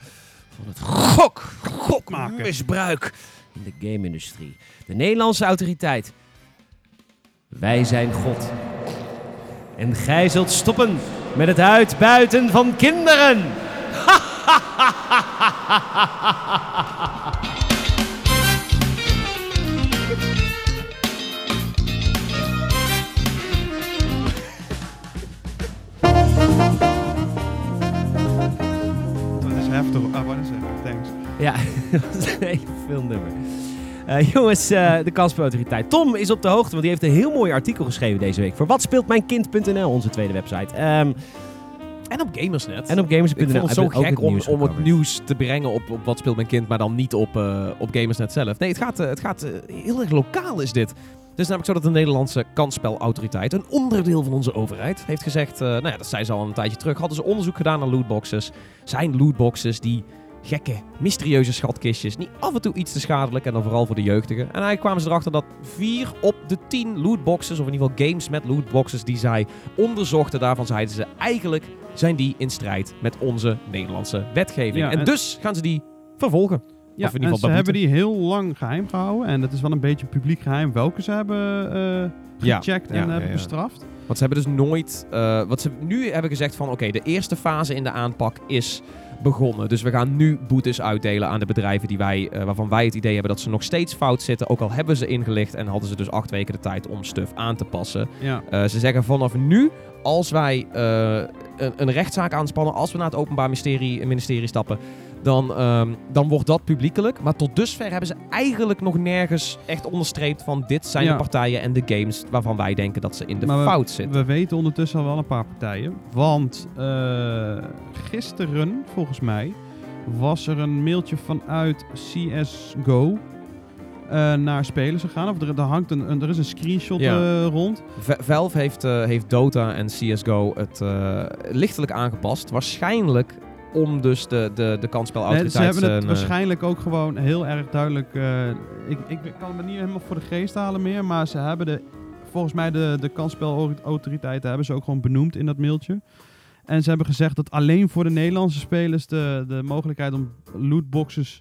A: van het gok,
C: Gokmaken.
A: misbruik in de game-industrie. De Nederlandse autoriteit. Wij zijn God. En gij zult stoppen met het uitbuiten van kinderen.
C: dat is
A: een veel nummer. Eh, jongens, eh, de kansspelautoriteit. Tom is op de hoogte, want die heeft een heel mooi artikel geschreven deze week voor watspeeltmijnkind.nl, onze tweede website. Ehm,
B: En op Gamersnet.
A: en op gamers.nl.
B: ik vond het zo gek om, om het nieuws te brengen op, op Wat speelt mijn kind, maar dan niet op, eh, op Gamersnet zelf. Nee, het gaat, het gaat heel erg lokaal is dit. Het is namelijk zo dat de Nederlandse kansspelautoriteit, een onderdeel van onze overheid, heeft gezegd, nou ja, dat zei ze al een tijdje terug, hadden ze onderzoek gedaan naar lootboxes. Zijn lootboxes die gekke, mysterieuze schatkistjes, niet af en toe iets te schadelijk en dan vooral voor de jeugdigen. En eigenlijk kwamen ze erachter dat vier op de tien lootboxes, of in ieder geval games met lootboxes die zij onderzochten, daarvan zeiden ze eigenlijk zijn die in strijd met onze Nederlandse wetgeving.
C: Ja,
B: en,
C: en-
B: dus gaan ze die vervolgen.
C: Ja,
B: Of in ieder
C: en
B: geval
C: ze hebben die heel lang geheim gehouden. En dat is wel een beetje publiek geheim welke ze hebben eh, gecheckt
B: ja,
C: en
B: ja,
C: hebben bestraft.
B: Want ze hebben dus nooit. eh, wat ze nu hebben gezegd van oké, de eerste fase in de aanpak is begonnen. Dus we gaan nu boetes uitdelen aan de bedrijven die wij, eh, waarvan wij het idee hebben dat ze nog steeds fout zitten. Ook al hebben ze ingelicht en hadden ze dus acht weken de tijd om stuff aan te passen.
C: Ja.
B: Eh, ze zeggen vanaf nu, als wij eh, een, een rechtszaak aanspannen, als we naar het Openbaar Ministerie, ministerie stappen, dan, ehm, dan wordt dat publiekelijk. Maar tot dusver hebben ze eigenlijk nog nergens echt onderstreept van dit zijn
C: Ja.
B: de partijen en de games waarvan wij denken dat ze in de
C: Maar we-
B: fout zitten.
C: We weten ondertussen al wel een paar partijen. Want eh, gisteren, volgens mij, was er een mailtje vanuit CSGO eh, naar spelers gegaan. Of er, er hangt een, een- er is een screenshot
B: Ja.
C: eh, rond.
B: V- Valve heeft, heeft Dota en CSGO het lichtelijk aangepast. Waarschijnlijk om dus de, de, de
C: Nee,
B: kansspelautoriteit...
C: ze hebben het
B: eh,
C: waarschijnlijk ook gewoon heel erg duidelijk. eh, ik, ik kan het me niet helemaal voor de geest halen meer. Maar ze hebben de. Volgens mij de, de kansspelautoriteiten hebben ze ook gewoon benoemd in dat mailtje. En ze hebben gezegd dat alleen voor de Nederlandse spelers de, de mogelijkheid om lootboxes.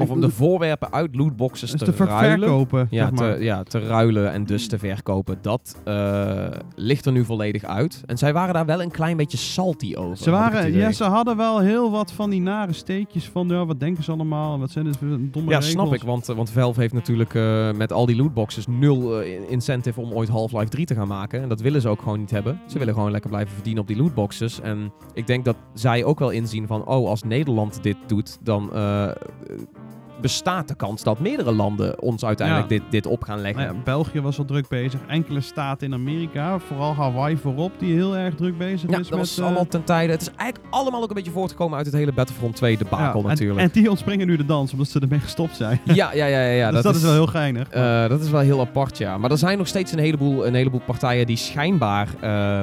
B: Of om de voorwerpen uit lootboxes
C: dus
B: te,
C: te
B: ruilen.
C: verkopen.
B: Ja,
C: zeg maar.
B: te, ja, te ruilen en dus te verkopen. Dat eh, ligt er nu volledig uit. En zij waren daar wel een klein beetje salty over.
C: Ze, waren, ja, ze hadden wel heel wat van die nare steekjes van ja, wat denken ze allemaal? Wat zijn dit voor domme
B: Ja,
C: regels?
B: snap ik. Want, want Valve heeft natuurlijk eh, met al die lootboxes nul eh, incentive om ooit Half-Life 3 te gaan maken. En dat willen ze ook gewoon niet hebben. Ze willen gewoon lekker blijven verdienen op die lootboxes. En ik denk dat zij ook wel inzien van, oh, als Nederland dit doet, dan bestaat de kans dat meerdere landen ons uiteindelijk
C: Ja.
B: dit, dit op gaan leggen.
C: Nou ja, België was al druk bezig. Enkele staten in Amerika, vooral Hawaii voorop, die heel erg druk bezig
B: Ja,
C: is
B: dat was
C: eh,
B: allemaal ten tijde. Het is eigenlijk allemaal ook een beetje voortgekomen uit het hele Battlefront 2 debakel
C: ja,
B: natuurlijk.
C: En, en die ontspringen nu de dans, omdat ze ermee gestopt zijn.
B: ja, ja, ja, ja.
C: dus dat, is wel heel geinig.
B: Eh, dat is wel heel apart, ja. Maar er zijn nog steeds een heleboel, een heleboel partijen die schijnbaar eh,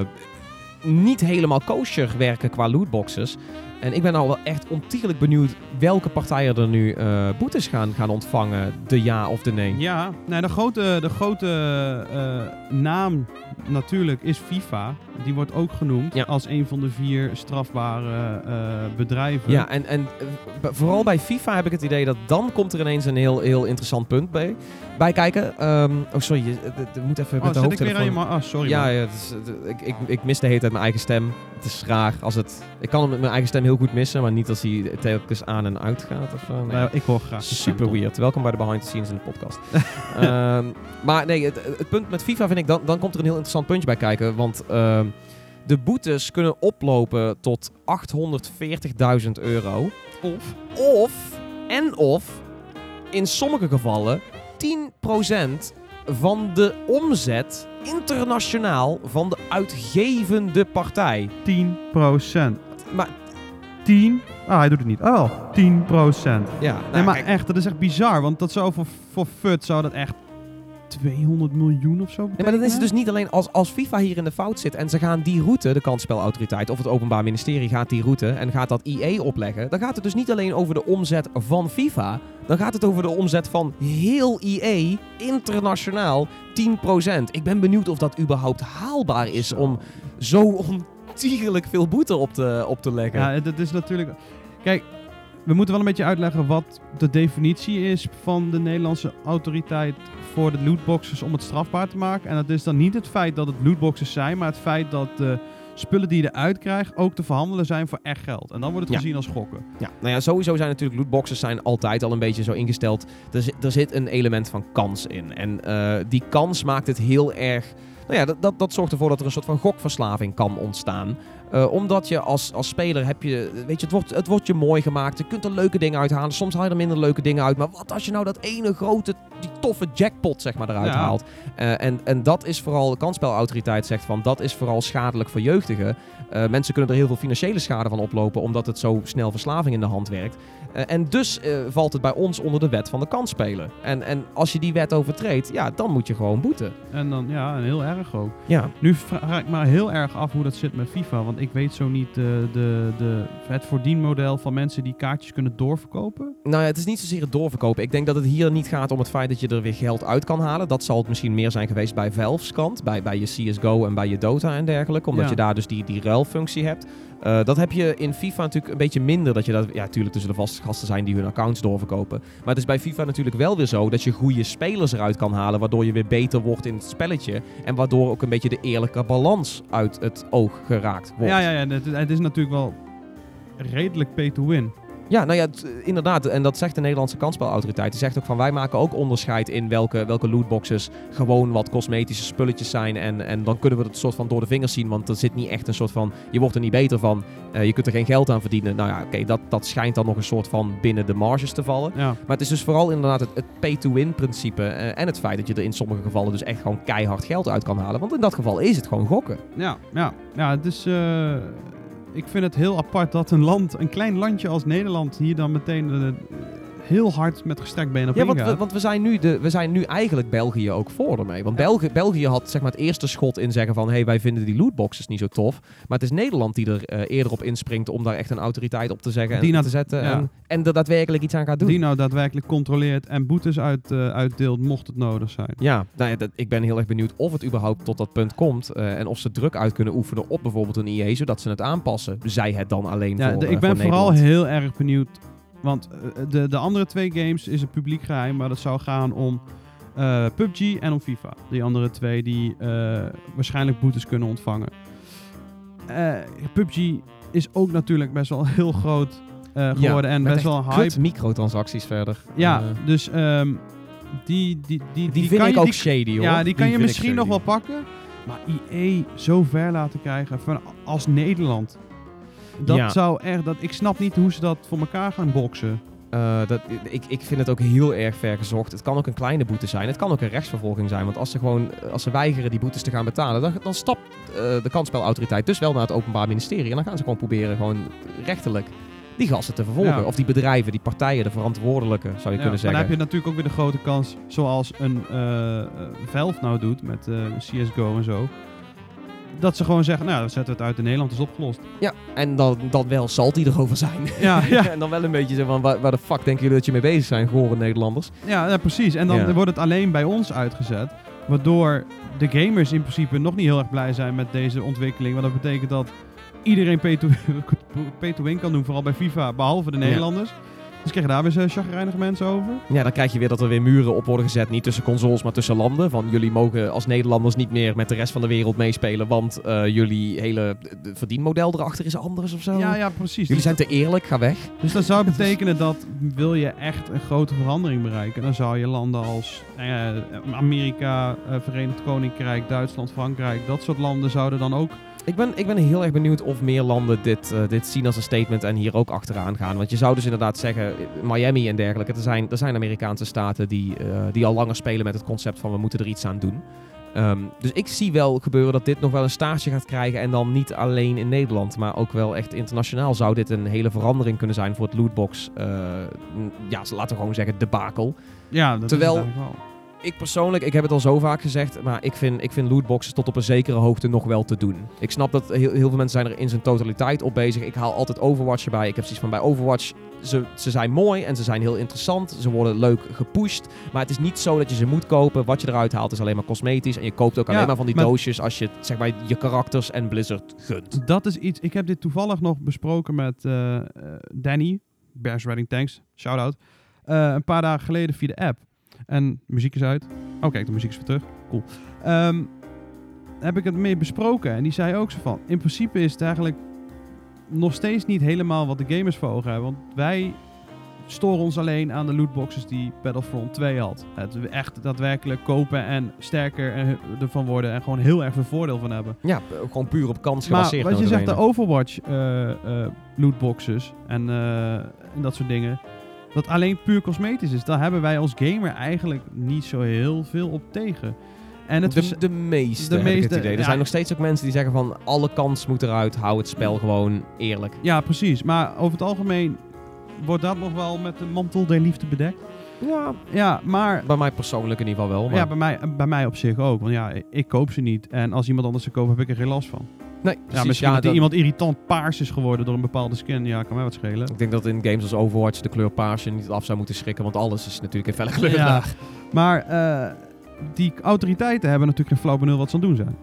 B: niet helemaal kosher werken qua lootboxes. En ik ben al wel echt ontiegelijk benieuwd welke partijen er nu eh, boetes gaan, gaan ontvangen. De ja of de nee.
C: Ja, nou, de grote, de grote eh, naam natuurlijk is FIFA. Die wordt ook genoemd
B: Ja.
C: als een van de vier strafbare eh, bedrijven.
B: Ja, en, en eh, vooral bij FIFA heb ik het idee dat dan komt er ineens een heel, heel interessant punt bij, bij kijken. Ehm, oh, sorry, je, het- het moet even
C: Oh,
B: met de
C: zit ik weer
B: hoofdtelefoon.
C: oh, sorry.
B: ja, ja is, ik, ik, ik mis de hele tijd mijn eigen stem. Het is raar als het... Ik kan hem met mijn eigen stem heel goed missen, maar niet als hij telkens aan en uit gaat of. Nee.
C: Nou, ik hoor graag.
B: Super weird. Welkom bij de Behind the Scenes in de podcast. Ehm, maar nee, het, het punt met FIFA vind ik, dan, dan komt er een heel interessant puntje bij kijken. Want ehm, de boetes kunnen oplopen tot 840.000 euro.
C: Of
B: Of, en of, in sommige gevallen 10% van de omzet internationaal van de uitgevende partij.
C: 10 procent.
B: Maar
C: 10? Ah, hij doet het niet. Oh, 10 procent.
B: ja, nou,
C: nee, maar
B: kijk,
C: echt, dat is echt bizar. Want dat zou voor, voor FUT zou dat echt 200 miljoen of zo
B: Nee, maar dan is het dus niet alleen als, als FIFA hier in de fout zit en ze gaan die route, de kansspelautoriteit of het Openbaar Ministerie gaat die route en gaat dat IE opleggen, dan gaat het dus niet alleen over de omzet van FIFA, dan gaat het over de omzet van heel IE internationaal 10%. Ik ben benieuwd of dat überhaupt haalbaar is
C: Zo.
B: om zo ontiegelijk veel boete op te, op te leggen.
C: Ja, dat is natuurlijk... Kijk, we moeten wel een beetje uitleggen wat de definitie is van de Nederlandse autoriteit voor de lootboxes om het strafbaar te maken. En dat is dan niet het feit dat het lootboxes zijn, maar het feit dat de spullen die je eruit krijgt ook te verhandelen zijn voor echt geld. En dan wordt het
B: Ja.
C: gezien als gokken.
B: Ja, nou ja, sowieso zijn natuurlijk lootboxes zijn altijd al een beetje zo ingesteld. Er, er zit een element van kans in. En eh, die kans maakt het heel erg... Nou ja, dat, dat, dat zorgt ervoor dat er een soort van gokverslaving kan ontstaan. Eh, omdat je als, als speler heb je... Weet je, het wordt, het wordt je mooi gemaakt. Je kunt er leuke dingen uithalen. Soms haal je er minder leuke dingen uit. Maar wat als je nou dat ene grote, die toffe jackpot zeg maar eruit
C: Ja.
B: haalt. Eh, en, en dat is vooral... De kansspelautoriteit zegt van... Dat is vooral schadelijk voor jeugdigen. Eh, mensen kunnen er heel veel financiële schade van oplopen, omdat het zo snel verslaving in de hand werkt. Eh, en dus eh, valt het bij ons onder de wet van de kansspelen. En, en als je die wet overtreedt, ja, dan moet je gewoon boeten.
C: En dan, ja, en heel erg ook.
B: Ja.
C: Nu vraag ik me heel erg af hoe dat zit met FIFA. Want ik weet zo niet de, de, de, het voordienmodel van mensen die kaartjes kunnen doorverkopen.
B: Nou ja, het is niet zozeer het doorverkopen. Ik denk dat het hier niet gaat om het feit dat je er weer geld uit kan halen. Dat zal het misschien meer zijn geweest bij Valve's kant. Bij, bij je CSGO en bij je Dota en dergelijke. Omdat
C: Ja.
B: je daar dus die, die ruilfunctie hebt. Eh, dat heb je in FIFA natuurlijk een beetje minder. Dat je dat, ja, natuurlijk tussen de vaste gasten zijn die hun accounts doorverkopen. Maar het is bij FIFA natuurlijk wel weer zo dat je goede spelers eruit kan halen. Waardoor je weer beter wordt in het spelletje. En waardoor ook een beetje de eerlijke balans uit het oog geraakt wordt.
C: Ja, ja, ja. Het, het is natuurlijk wel redelijk pay to win.
B: Ja, nou ja, inderdaad. En dat zegt de Nederlandse kansspelautoriteit. Die zegt ook van wij maken ook onderscheid in welke, welke lootboxes gewoon wat cosmetische spulletjes zijn. En, en dan kunnen we het soort van door de vingers zien. Want er zit niet echt een soort van. Je wordt er niet beter van. Eh, je kunt er geen geld aan verdienen. Nou ja, oké, dat, dat schijnt dan nog een soort van binnen de marges te vallen.
C: Ja.
B: Maar het is dus vooral inderdaad het, het pay-to-win principe. eh, en het feit dat je er in sommige gevallen dus echt gewoon keihard geld uit kan halen. Want in dat geval is het gewoon gokken.
C: Ja, ja, ja, is. Ik vind het heel apart dat een land, een klein landje als Nederland, hier dan meteen eh, heel hard met gestrekt been op
B: Ja, want,
C: ingaat.
B: we, want we, zijn nu de, we zijn nu eigenlijk België ook voor ermee. Want België, België had zeg maar, het eerste schot in zeggen van... hé, hey, wij vinden die lootboxes niet zo tof. Maar het is Nederland die er eh, eerder op inspringt... om daar echt een autoriteit op te zeggen
C: Die
B: en
C: nat-
B: te zetten.
C: ja.
B: En, en er daadwerkelijk iets aan gaat doen.
C: die nou daadwerkelijk controleert en boetes uit, eh, uitdeelt mocht het nodig zijn.
B: Ja, nou ja, dat, ik ben heel erg benieuwd of het überhaupt tot dat punt komt. eh, en of ze druk uit kunnen oefenen op bijvoorbeeld een IE... zodat ze het aanpassen. Zij het dan alleen
C: Ja,
B: voor
C: de- ik ben
B: voor
C: vooral heel erg benieuwd. Want eh, de, de andere twee games is een publiek geheim, maar dat zou gaan om eh, PUBG en om FIFA. Die andere twee die eh, waarschijnlijk boetes kunnen ontvangen. PUBG is ook natuurlijk best wel heel groot geworden en best wel hype.
B: microtransacties verder.
C: Ja, dus ehm, die, die, die,
B: die, vind
C: kan
B: ik
C: je,
B: ook
C: die,
B: shady hoor.
C: Ja, die kan je misschien nog wel pakken. Maar IE zo ver laten krijgen van, als Nederland. Dat
B: Ja.
C: zou echt. Dat, ik snap niet hoe ze dat voor elkaar gaan boksen.
B: Eh, dat, ik, ik vind het ook heel erg ver gezocht. Het kan ook een kleine boete zijn. Het kan ook een rechtsvervolging zijn. Want als ze gewoon als ze weigeren die boetes te gaan betalen, dan, dan stapt eh, de kansspelautoriteit dus wel naar het Openbaar Ministerie. En dan gaan ze gewoon proberen gewoon rechtelijk die gasten te vervolgen.
C: Ja.
B: Of die bedrijven, die partijen, de verantwoordelijke, zou je
C: Ja,
B: kunnen
C: maar dan
B: zeggen.
C: heb je natuurlijk ook weer de grote kans, zoals een eh, eh, Valve nou doet met eh, CSGO en zo. Dat ze gewoon zeggen, nou, dan zetten we het uit in Nederland, is opgelost.
B: Ja, en dan, dan wel salty erover zijn.
C: Ja, ja.
B: en dan wel een beetje zo van, waar, waar de fuck denken jullie dat je mee bezig zijn, gore Nederlanders?
C: Ja, ja, precies. En dan
B: Ja.
C: wordt het alleen bij ons uitgezet. Waardoor de gamers in principe nog niet heel erg blij zijn met deze ontwikkeling. Want dat betekent dat iedereen pay-to-win pay to win kan doen, vooral bij FIFA, behalve de
B: Ja.
C: Dus krijg je daar weer zo'n chagrijnige mensen over.
B: Ja, dan krijg je weer dat er weer muren op worden gezet. Niet tussen consoles, maar tussen landen. Van jullie mogen als Nederlanders niet meer met de rest van de wereld meespelen. Want eh, jullie hele d- verdienmodel erachter is anders of zo.
C: Ja, ja, precies.
B: Jullie
C: Dus,
B: zijn te eerlijk, ga weg.
C: dus dat zou betekenen dat wil je echt een grote verandering bereiken, dan zou je landen als eh, Amerika, eh, Verenigd Koninkrijk, Duitsland, Frankrijk, dat soort landen zouden dan ook
B: Ik ben, ik ben heel erg benieuwd of meer landen dit, eh, dit zien als een statement en hier ook achteraan gaan. Want je zou dus inderdaad zeggen, eh, Miami en dergelijke, er zijn, er zijn Amerikaanse staten die, eh, die al langer spelen met het concept van we moeten er iets aan doen. Ehm, dus ik zie wel gebeuren dat dit nog wel een staartje gaat krijgen. En dan niet alleen in Nederland, maar ook wel echt internationaal zou dit een hele verandering kunnen zijn voor het lootbox. ja, laten we gewoon zeggen, debakel.
C: Ja, dat
B: Terwijl-
C: is het eigenlijk wel.
B: Ik persoonlijk, ik heb het al zo vaak gezegd, maar ik vind, ik vind lootboxes tot op een zekere hoogte nog wel te doen. Ik snap dat heel, heel veel mensen zijn er in zijn totaliteit op bezig. Ik haal altijd Overwatch erbij. Ik heb zoiets van bij Overwatch, ze, ze zijn mooi en ze zijn heel interessant. Ze worden leuk gepusht. Maar het is niet zo dat je ze moet kopen. Wat je eruit haalt is alleen maar cosmetisch. En je koopt ook
C: Ja,
B: alleen maar van die
C: maar-
B: doosjes als je zeg maar, je karakters en Blizzard gunt.
C: Dat is iets. Ik heb dit toevallig nog besproken met eh, eh, Danny, Bears Redding Tanks, shout-out. eh, een paar dagen geleden via de app. En muziek is uit. Oh, kijk, de muziek is weer terug. Cool. Ehm, heb ik het mee besproken en die zei ook zo van. In principe is het eigenlijk nog steeds niet helemaal wat de gamers voor ogen hebben. Want wij storen ons alleen aan de lootboxes die Battlefront 2 had. Het echt daadwerkelijk kopen en sterker ervan worden en gewoon heel erg veel voordeel van hebben.
B: Ja, gewoon puur op kans
C: Maar
B: gebaseerd.
C: wat je zegt, de. Overwatch eh, eh, lootboxes en, eh, en dat soort dingen. Dat alleen puur cosmetisch is. Daar hebben wij als gamer eigenlijk niet zo heel veel op tegen. En het
B: de, de meeste,
C: de meeste,
B: idee. Er
C: ja.
B: zijn nog steeds ook mensen die zeggen van alle kans moet eruit, hou het spel gewoon eerlijk.
C: Ja, precies. Maar over het algemeen wordt dat nog wel met de mantel der liefde bedekt.
B: Ja,
C: Ja, maar
B: bij mij persoonlijk in ieder geval wel. Maar...
C: ja, bij, mij, bij mij op zich ook. Want ja, ik koop ze niet. En als iemand anders ze koopt, heb ik er geen last van.
B: Nee,
C: Ja, misschien
B: Ja,
C: dat,
B: dat-
C: iemand irritant paars is geworden door een bepaalde skin. Ja, kan mij wat schelen.
B: Ik denk dat in games als Overwatch de kleur paars je niet af zou moeten schrikken, want alles is natuurlijk in felle kleur.
C: Ja, maar eh, die autoriteiten hebben natuurlijk geen flauw benul wat ze aan het doen zijn.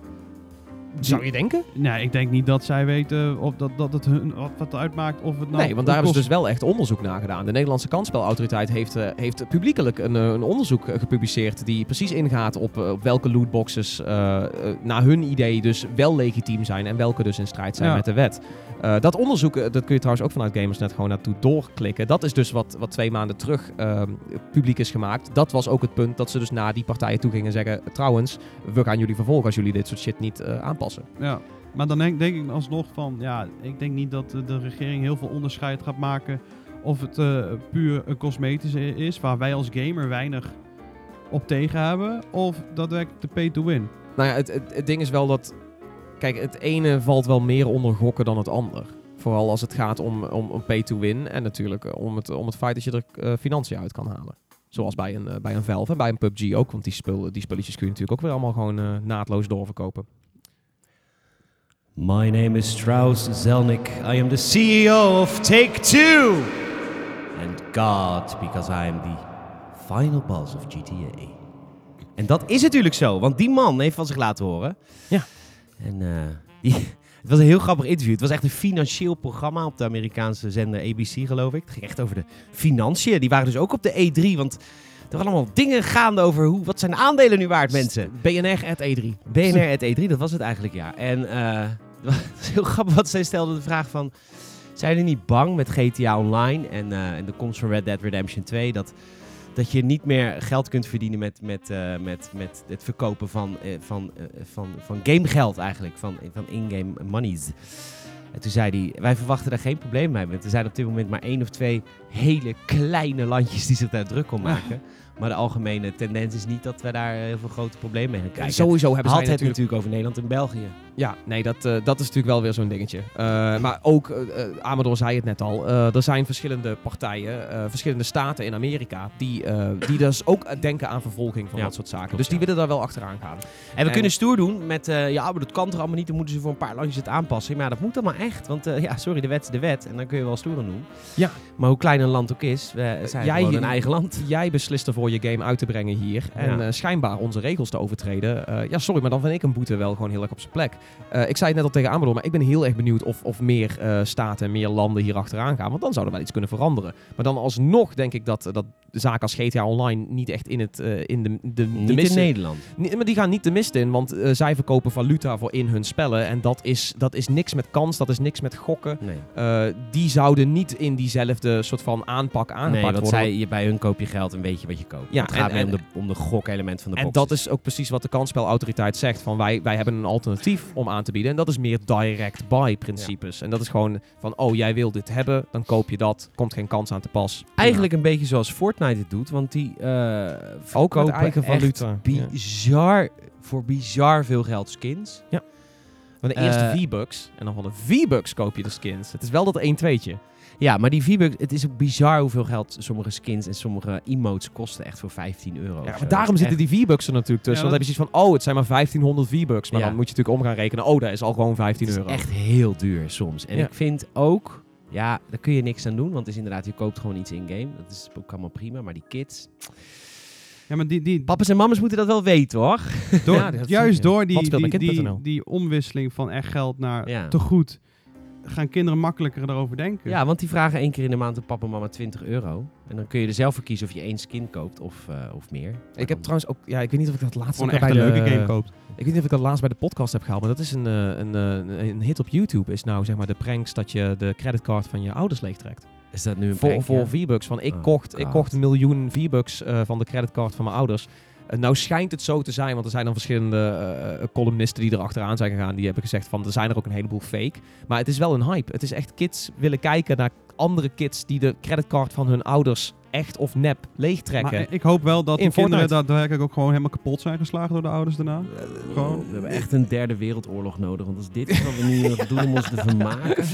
B: Zou je denken?
C: Nee, ik denk niet dat zij weten of dat, dat het hun wat, wat uitmaakt of het nou...
B: nee, want daar hebben ze dus wel echt onderzoek naar gedaan. De Nederlandse kansspelautoriteit heeft, eh, heeft publiekelijk een, eh, een onderzoek eh, gepubliceerd die precies ingaat op, op welke lootboxes naar hun idee dus wel legitiem zijn en welke dus in strijd zijn
C: Ja.
B: met de wet. Dat onderzoek, dat kun je trouwens ook vanuit Gamersnet gewoon naartoe doorklikken. Dat is dus wat, wat twee maanden terug eh, publiek is gemaakt. Dat was ook het punt dat ze dus naar die partijen toe gingen zeggen... trouwens, we gaan jullie vervolgen als jullie dit soort shit niet eh, aanpassen.
C: Ja, maar dan denk, denk ik alsnog van... Ja, ik denk niet dat de regering heel veel onderscheid gaat maken... of het eh, puur een cosmetische is... waar wij als gamer weinig op tegen hebben... of daadwerkelijk de pay-to-win.
B: Nou ja, het, het, het ding is wel dat... Kijk, het ene valt wel meer onder gokken dan het ander. Vooral als het gaat om, om, om pay to win. En natuurlijk eh, om het, om het feit dat je er eh, financiën uit kan halen. Zoals bij een, bij een Valve en bij een PUBG ook. Want die, spul, die spulletjes kun je natuurlijk ook weer allemaal gewoon naadloos doorverkopen.
A: My name is Strauss Zelnick. I am the CEO of Take Two. And God, because I am the final boss of GTA. En dat is natuurlijk zo, want die man heeft van zich laten horen.
B: Ja.
A: En eh, die, het was een heel grappig interview. Het was echt een financieel programma op de Amerikaanse zender ABC, geloof ik. Het ging echt over de financiën. Die waren dus ook op de E3, want waren allemaal dingen gaande over hoe, wat zijn de aandelen nu waard, mensen.
B: BNR at E3.
A: BNR at E3, dat was het eigenlijk, ja. En eh, het heel grappig, want zij stelde de vraag van... Zijn jullie niet bang met GTA Online en, eh, en de komst van Red Dead Redemption 2... dat, dat je niet meer geld kunt verdienen met, met, eh, met, met het verkopen van, eh, van, van, van gamegeld eigenlijk, van, van in-game monies? En toen zei hij, wij verwachten daar geen probleem mee. Want er zijn op dit moment maar één of twee hele kleine landjes die zich daar druk om maken. Maar de algemene tendens is niet dat we daar heel veel grote problemen mee gaan krijgen.
B: Sowieso hebben
A: Had
B: zij
A: het
B: natuurlijk...
A: natuurlijk over Nederland en België.
B: Ja, nee, dat, eh, dat is natuurlijk wel weer zo'n dingetje. Eh, maar ook, eh, Amador zei het net al, er zijn verschillende partijen, verschillende staten in Amerika, die, die dus ook denken aan vervolging van
A: Ja,
B: dat soort zaken.
A: klopt,
B: dus die
A: ja.
B: willen daar wel achteraan gaan.
A: En we
B: En-
A: kunnen stoer doen met, ja, maar dat kan toch allemaal niet, dan moeten ze voor een paar landjes het aanpassen. Maar ja, dat moet allemaal echt, want ja, sorry, de wet is de wet en dan kun je wel stoer aan doen.
B: Ja.
A: Maar hoe klein een land ook is, we zijn
B: jij-
A: gewoon een eigen land.
B: Jij beslist ervoor je game uit te brengen hier en schijnbaar onze regels te overtreden. Ja, sorry, maar dan vind ik een boete wel gewoon heel erg op zijn plek. Eh, ik zei het net al tegen Amador, maar ik ben heel erg benieuwd of, of meer eh, staten en meer landen hier achteraan gaan. Want dan zou er wel iets kunnen veranderen. Maar dan alsnog denk ik dat, dat zaken als GTA Online niet echt in, het, eh, in de, de, de
A: Niet in
B: mist
A: Nederland.
B: Nee, maar die gaan niet de mist in, want zij verkopen valuta voor in hun spellen. En dat is, dat is niks met kans, dat is niks met gokken.
A: Nee.
B: Die zouden niet in diezelfde soort van aanpak aangepakt
A: Nee, want
B: worden.
A: zij, je, bij hun koop je geld en weet je wat je koopt.
B: Ja,
A: het gaat
B: en-
A: om de, om de gokelement van de
B: En
A: boxes.
B: dat is ook precies wat de kansspelautoriteit zegt. Van wij, wij hebben een alternatief om aan te bieden. En dat is meer direct buy principes. En dat is gewoon van, oh jij wil dit hebben, dan koop je dat. Komt geen kans aan te pas.
A: Eigenlijk een beetje zoals Fortnite het doet, want die eh
B: ook met eigen valuta. Ja.
A: bizar, voor bizar veel geld skins.
B: Van de eerste
A: Eh,
B: V-Bucks. En dan van de V-Bucks koop je de skins. Het is wel dat 1 2'tje.
A: Ja, maar die V-Bucks, het is ook bizar hoeveel geld sommige skins en sommige emotes kosten echt voor 15 euro.
B: Ja, maar daarom
A: Echt-
B: zitten die V-Bucks er natuurlijk tussen.
C: Ja,
B: want dan heb je zoiets van, oh, het zijn maar 1500 V-Bucks. Maar
A: Ja.
B: dan moet je natuurlijk om gaan rekenen. Oh, dat is al gewoon 15
A: Het is
B: euro.
A: echt heel duur soms. En
B: Ja.
A: ik vind ook, ja, daar kun je niks aan doen. Want het is inderdaad, je koopt gewoon iets in-game. Dat is ook allemaal prima. Maar die kids,
C: Ja, maar die, die,
A: papa's en mamas moeten dat wel weten hoor.
C: door,
B: Ja,
C: juist door die, die, die,
B: kind.nl?
C: die omwisseling van echt geld naar
A: Ja.
C: te goed, gaan kinderen makkelijker erover denken.
A: Ja, want die vragen één keer in de maand een papa en mama 20 euro. En dan kun je er zelf voor kiezen of je één skin koopt of, eh, of meer. Maar
B: Ik heb trouwens ook, ja, ik weet niet of ik dat laatst bij
C: een
B: de,
C: leuke game koopt.
B: Ik weet niet of ik dat laatst bij de podcast heb gehaald, maar dat is een, eh, een, eh, een hit op YouTube. Is nou zeg maar de pranks dat je de creditcard van je ouders leegtrekt.
A: Is dat nu een
B: Voor,
A: prank,
B: voor
A: ja?
B: V-Bucks. Van ik,
A: Oh,
B: kocht, ik kocht een miljoen V-Bucks eh, van de creditcard van mijn ouders. Eh, nou schijnt het zo te zijn, want er zijn dan verschillende eh, columnisten die erachteraan zijn gegaan. Die hebben gezegd van er zijn er ook een heleboel fake. Maar het is wel een hype. Het is echt kids willen kijken naar andere kids die de creditcard van hun ouders echt of nep leegtrekken.
C: Maar ik hoop wel dat
B: In
C: die kinderen daadwerkelijk ook gewoon helemaal kapot zijn geslagen door de ouders daarna. Gewoon.
A: We hebben echt een derde wereldoorlog nodig. Want als dit is wat we nu nog doen om ons te vermaken.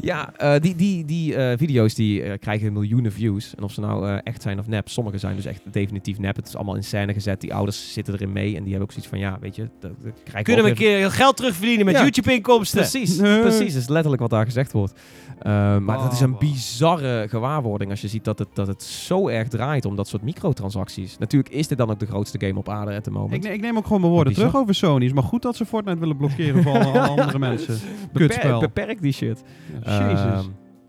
B: Ja, eh, die, die, die eh, video's die eh, krijgen miljoenen views. En of ze nou eh, echt zijn of nep. Sommige zijn dus echt definitief nep. Het is allemaal in scène gezet. Die ouders zitten erin mee. En die hebben ook zoiets van, ja, weet je... Dat, dat krijgen
A: Kunnen we een keer geld terugverdienen met
B: Ja.
A: YouTube-inkomsten?
B: Precies,
C: Nee.
B: precies. Dat is letterlijk wat daar gezegd wordt. Eh, maar dat is een
C: Oh.
B: bizarre gewaarwording als je ziet dat het, dat het zo erg draait om dat soort microtransacties. Natuurlijk is dit dan ook de grootste game op aarde at the moment.
C: Ik, ne- ik neem ook gewoon mijn woorden terug over Sony. Het is maar goed dat ze Fortnite willen blokkeren voor alle, andere mensen.
B: Beper-
C: Kutspel.
B: beperk die shit.
C: Jezus.
B: Ehm,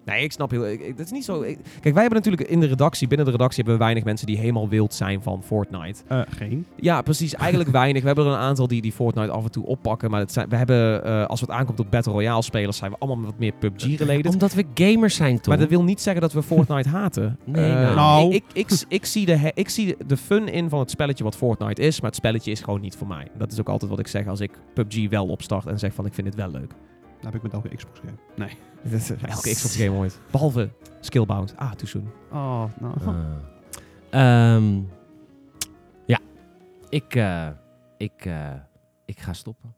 B: nee, ik snap heel... Ik, ik- dat is niet zo... ik- kijk, wij hebben natuurlijk in de redactie, binnen de redactie hebben we weinig mensen die helemaal wild zijn van Fortnite.
C: Eh, geen.
B: Ja, precies. Eigenlijk weinig. We hebben er een aantal die, die Fortnite af en toe oppakken. Maar het zijn, we hebben, eh, als het aankomt op Battle Royale spelers, zijn we allemaal wat meer PUBG-related.
A: Omdat we gamers zijn, toch?
B: Maar dat wil niet zeggen dat we Fortnite haten.
A: Nee,
B: Eh,
A: nou.
C: Nou.
B: Ik, ik, ik, zie de, ik zie de fun in van het spelletje wat Fortnite is. Maar het spelletje is gewoon niet voor mij. Dat is ook altijd wat ik zeg als ik PUBG wel opstart en zeg van ik vind dit wel leuk.
C: Dat heb ik met elke Xbox game. Nee.
B: Dat is elke Xbox game ooit. Behalve Skillbound. Ah, too soon.
C: Oh, nou.
A: Ah. Ehm, ja, ik, eh, ik, eh, ik ga stoppen.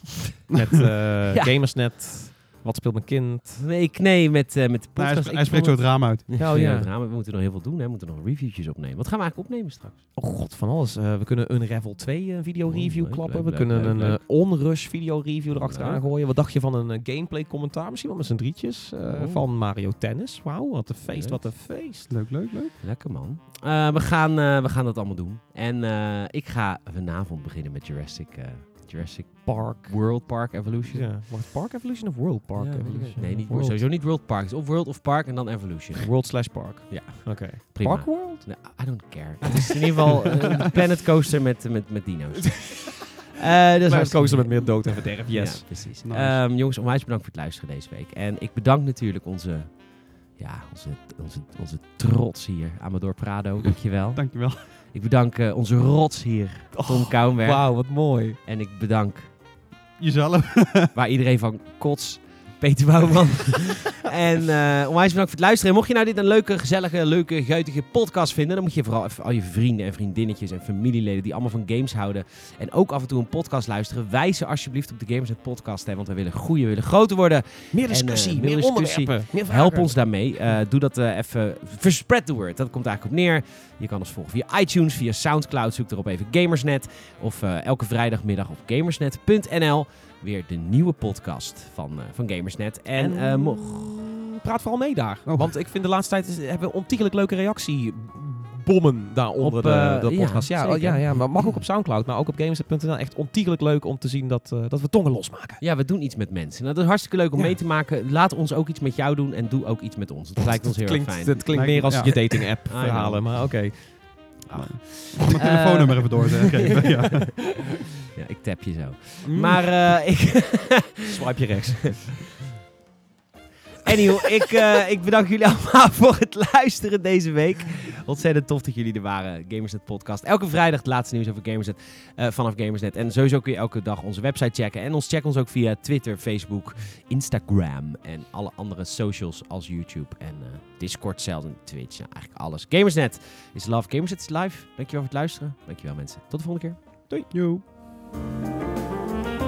B: Met eh,
A: Ja.
B: Gamersnet. Wat speelt mijn kind?
A: Nee, ik, nee met, eh, met de
C: Nou,
A: podcast.
C: hij, hij spreekt zo het raam uit.
B: Oh,
A: Ja,
B: ja.
A: het raam. We moeten nog heel veel doen. Hè. We moeten nog reviewtjes opnemen. Wat gaan we eigenlijk opnemen straks?
B: Oh god, van alles. Eh, we kunnen een Revel 2 eh, video
A: Oh,
B: review
A: leuk,
B: klappen.
A: leuk,
B: we
A: leuk,
B: kunnen
A: leuk,
B: een eh, onrush video review erachteraan
A: Leuk.
B: gooien. Wat dacht je van een eh, gameplay commentaar? Misschien wel met z'n drietjes. eh,
A: Oh.
B: Van Mario Tennis. Wauw, wat een feest,
A: Leuk.
B: wat een feest.
C: Leuk, leuk, leuk.
A: Lekker man. Eh, we, gaan, eh, we gaan dat allemaal doen. En eh, ik ga vanavond beginnen met Jurassic, eh, Jurassic
B: Park.
A: World Park Evolution.
B: Ja. Mag het Park Evolution of World Park
A: Ja,
B: Evolution?
A: Nee, niet,
B: World.
A: sowieso niet World Park. Het is of World of Park en dan Evolution.
B: World slash Park.
A: Ja.
B: Oké.
A: Prima.
B: Park World?
A: Nee, I don't care. Het is in ieder geval een planet coaster met, met, met dino's. Dus
B: Planet
A: hartstikke-
B: Coaster met meer dood en verderf, yes.
A: Ja, precies.
C: Nice.
A: Ehm, jongens, onwijs bedankt voor het luisteren deze week. En ik bedank natuurlijk onze, ja, onze, onze, onze trots hier, Amador Prado. Dankjewel.
C: Dankjewel.
A: Ik bedank eh, onze rots hier, Tom Kouwenberg.
B: Wauw, wat mooi.
A: En ik bedank
C: Jezelf.
A: waar iedereen van kots, Peter Bouwman. En eh onwijs bedankt voor het luisteren. En mocht je nou dit een leuke, gezellige, leuke, guitige podcast vinden, dan moet je vooral even al je vrienden en vriendinnetjes en familieleden die allemaal van games houden en ook af en toe een podcast luisteren, wijs ze alsjeblieft op de Gamersnet podcast. Hè, want we willen groeien, we willen groter worden.
B: Meer
A: discussie,
B: discussie,
A: meer
B: meer,
A: discussie.
B: meer.
A: Help ons daarmee. Eh, doe dat eh, even. Verspread the word. Dat komt eigenlijk op neer. Je kan ons volgen via iTunes, via Soundcloud. Zoek erop even Gamersnet. Of eh, elke vrijdagmiddag op gamersnet.nl. Weer de nieuwe podcast van, eh, van Gamersnet. En,
B: En
A: eh,
B: praat vooral mee daar.
C: Oh.
B: Want ik vind de laatste tijd is- hebben we ontiegelijk leuke reactiebommen daaronder
A: Op,
B: de,
A: eh,
B: de podcast. Ja, ja, ja, maar mag ook op Soundcloud, maar ook op Gameset.nl. Echt ontiegelijk leuk om te zien dat, eh, dat we tongen losmaken.
A: ja, we doen iets met mensen. Nou, dat is hartstikke leuk om
B: Ja.
A: mee te maken. Laat ons ook iets met jou doen en doe ook iets met ons. Dat lijkt ons heel
B: klinkt,
A: erg fijn.
B: Het klinkt meer als
C: ja.
B: je dating app
A: know.
B: verhalen, maar oké.
C: Ik ga mijn telefoonnummer even doorgeven. ja.
A: Ja, ik tap je zo.
B: Mm.
A: Maar eh, ik...
B: Swipe je rechts.
A: Anyway, ik, eh, ik bedank jullie allemaal voor het luisteren deze week. Ontzettend tof dat jullie er waren. Gamersnet podcast. Elke vrijdag het laatste nieuws over Gamersnet eh, vanaf Gamersnet. En sowieso kun je elke dag onze website checken. En ons check ons ook via Twitter, Facebook, Instagram en alle andere socials als YouTube en Discord zelfs en Twitch. Nou, eigenlijk alles. Gamersnet is love. Gamersnet is live. Dankjewel voor het luisteren. Dankjewel mensen. Tot de volgende keer.
C: Joe. Thank you.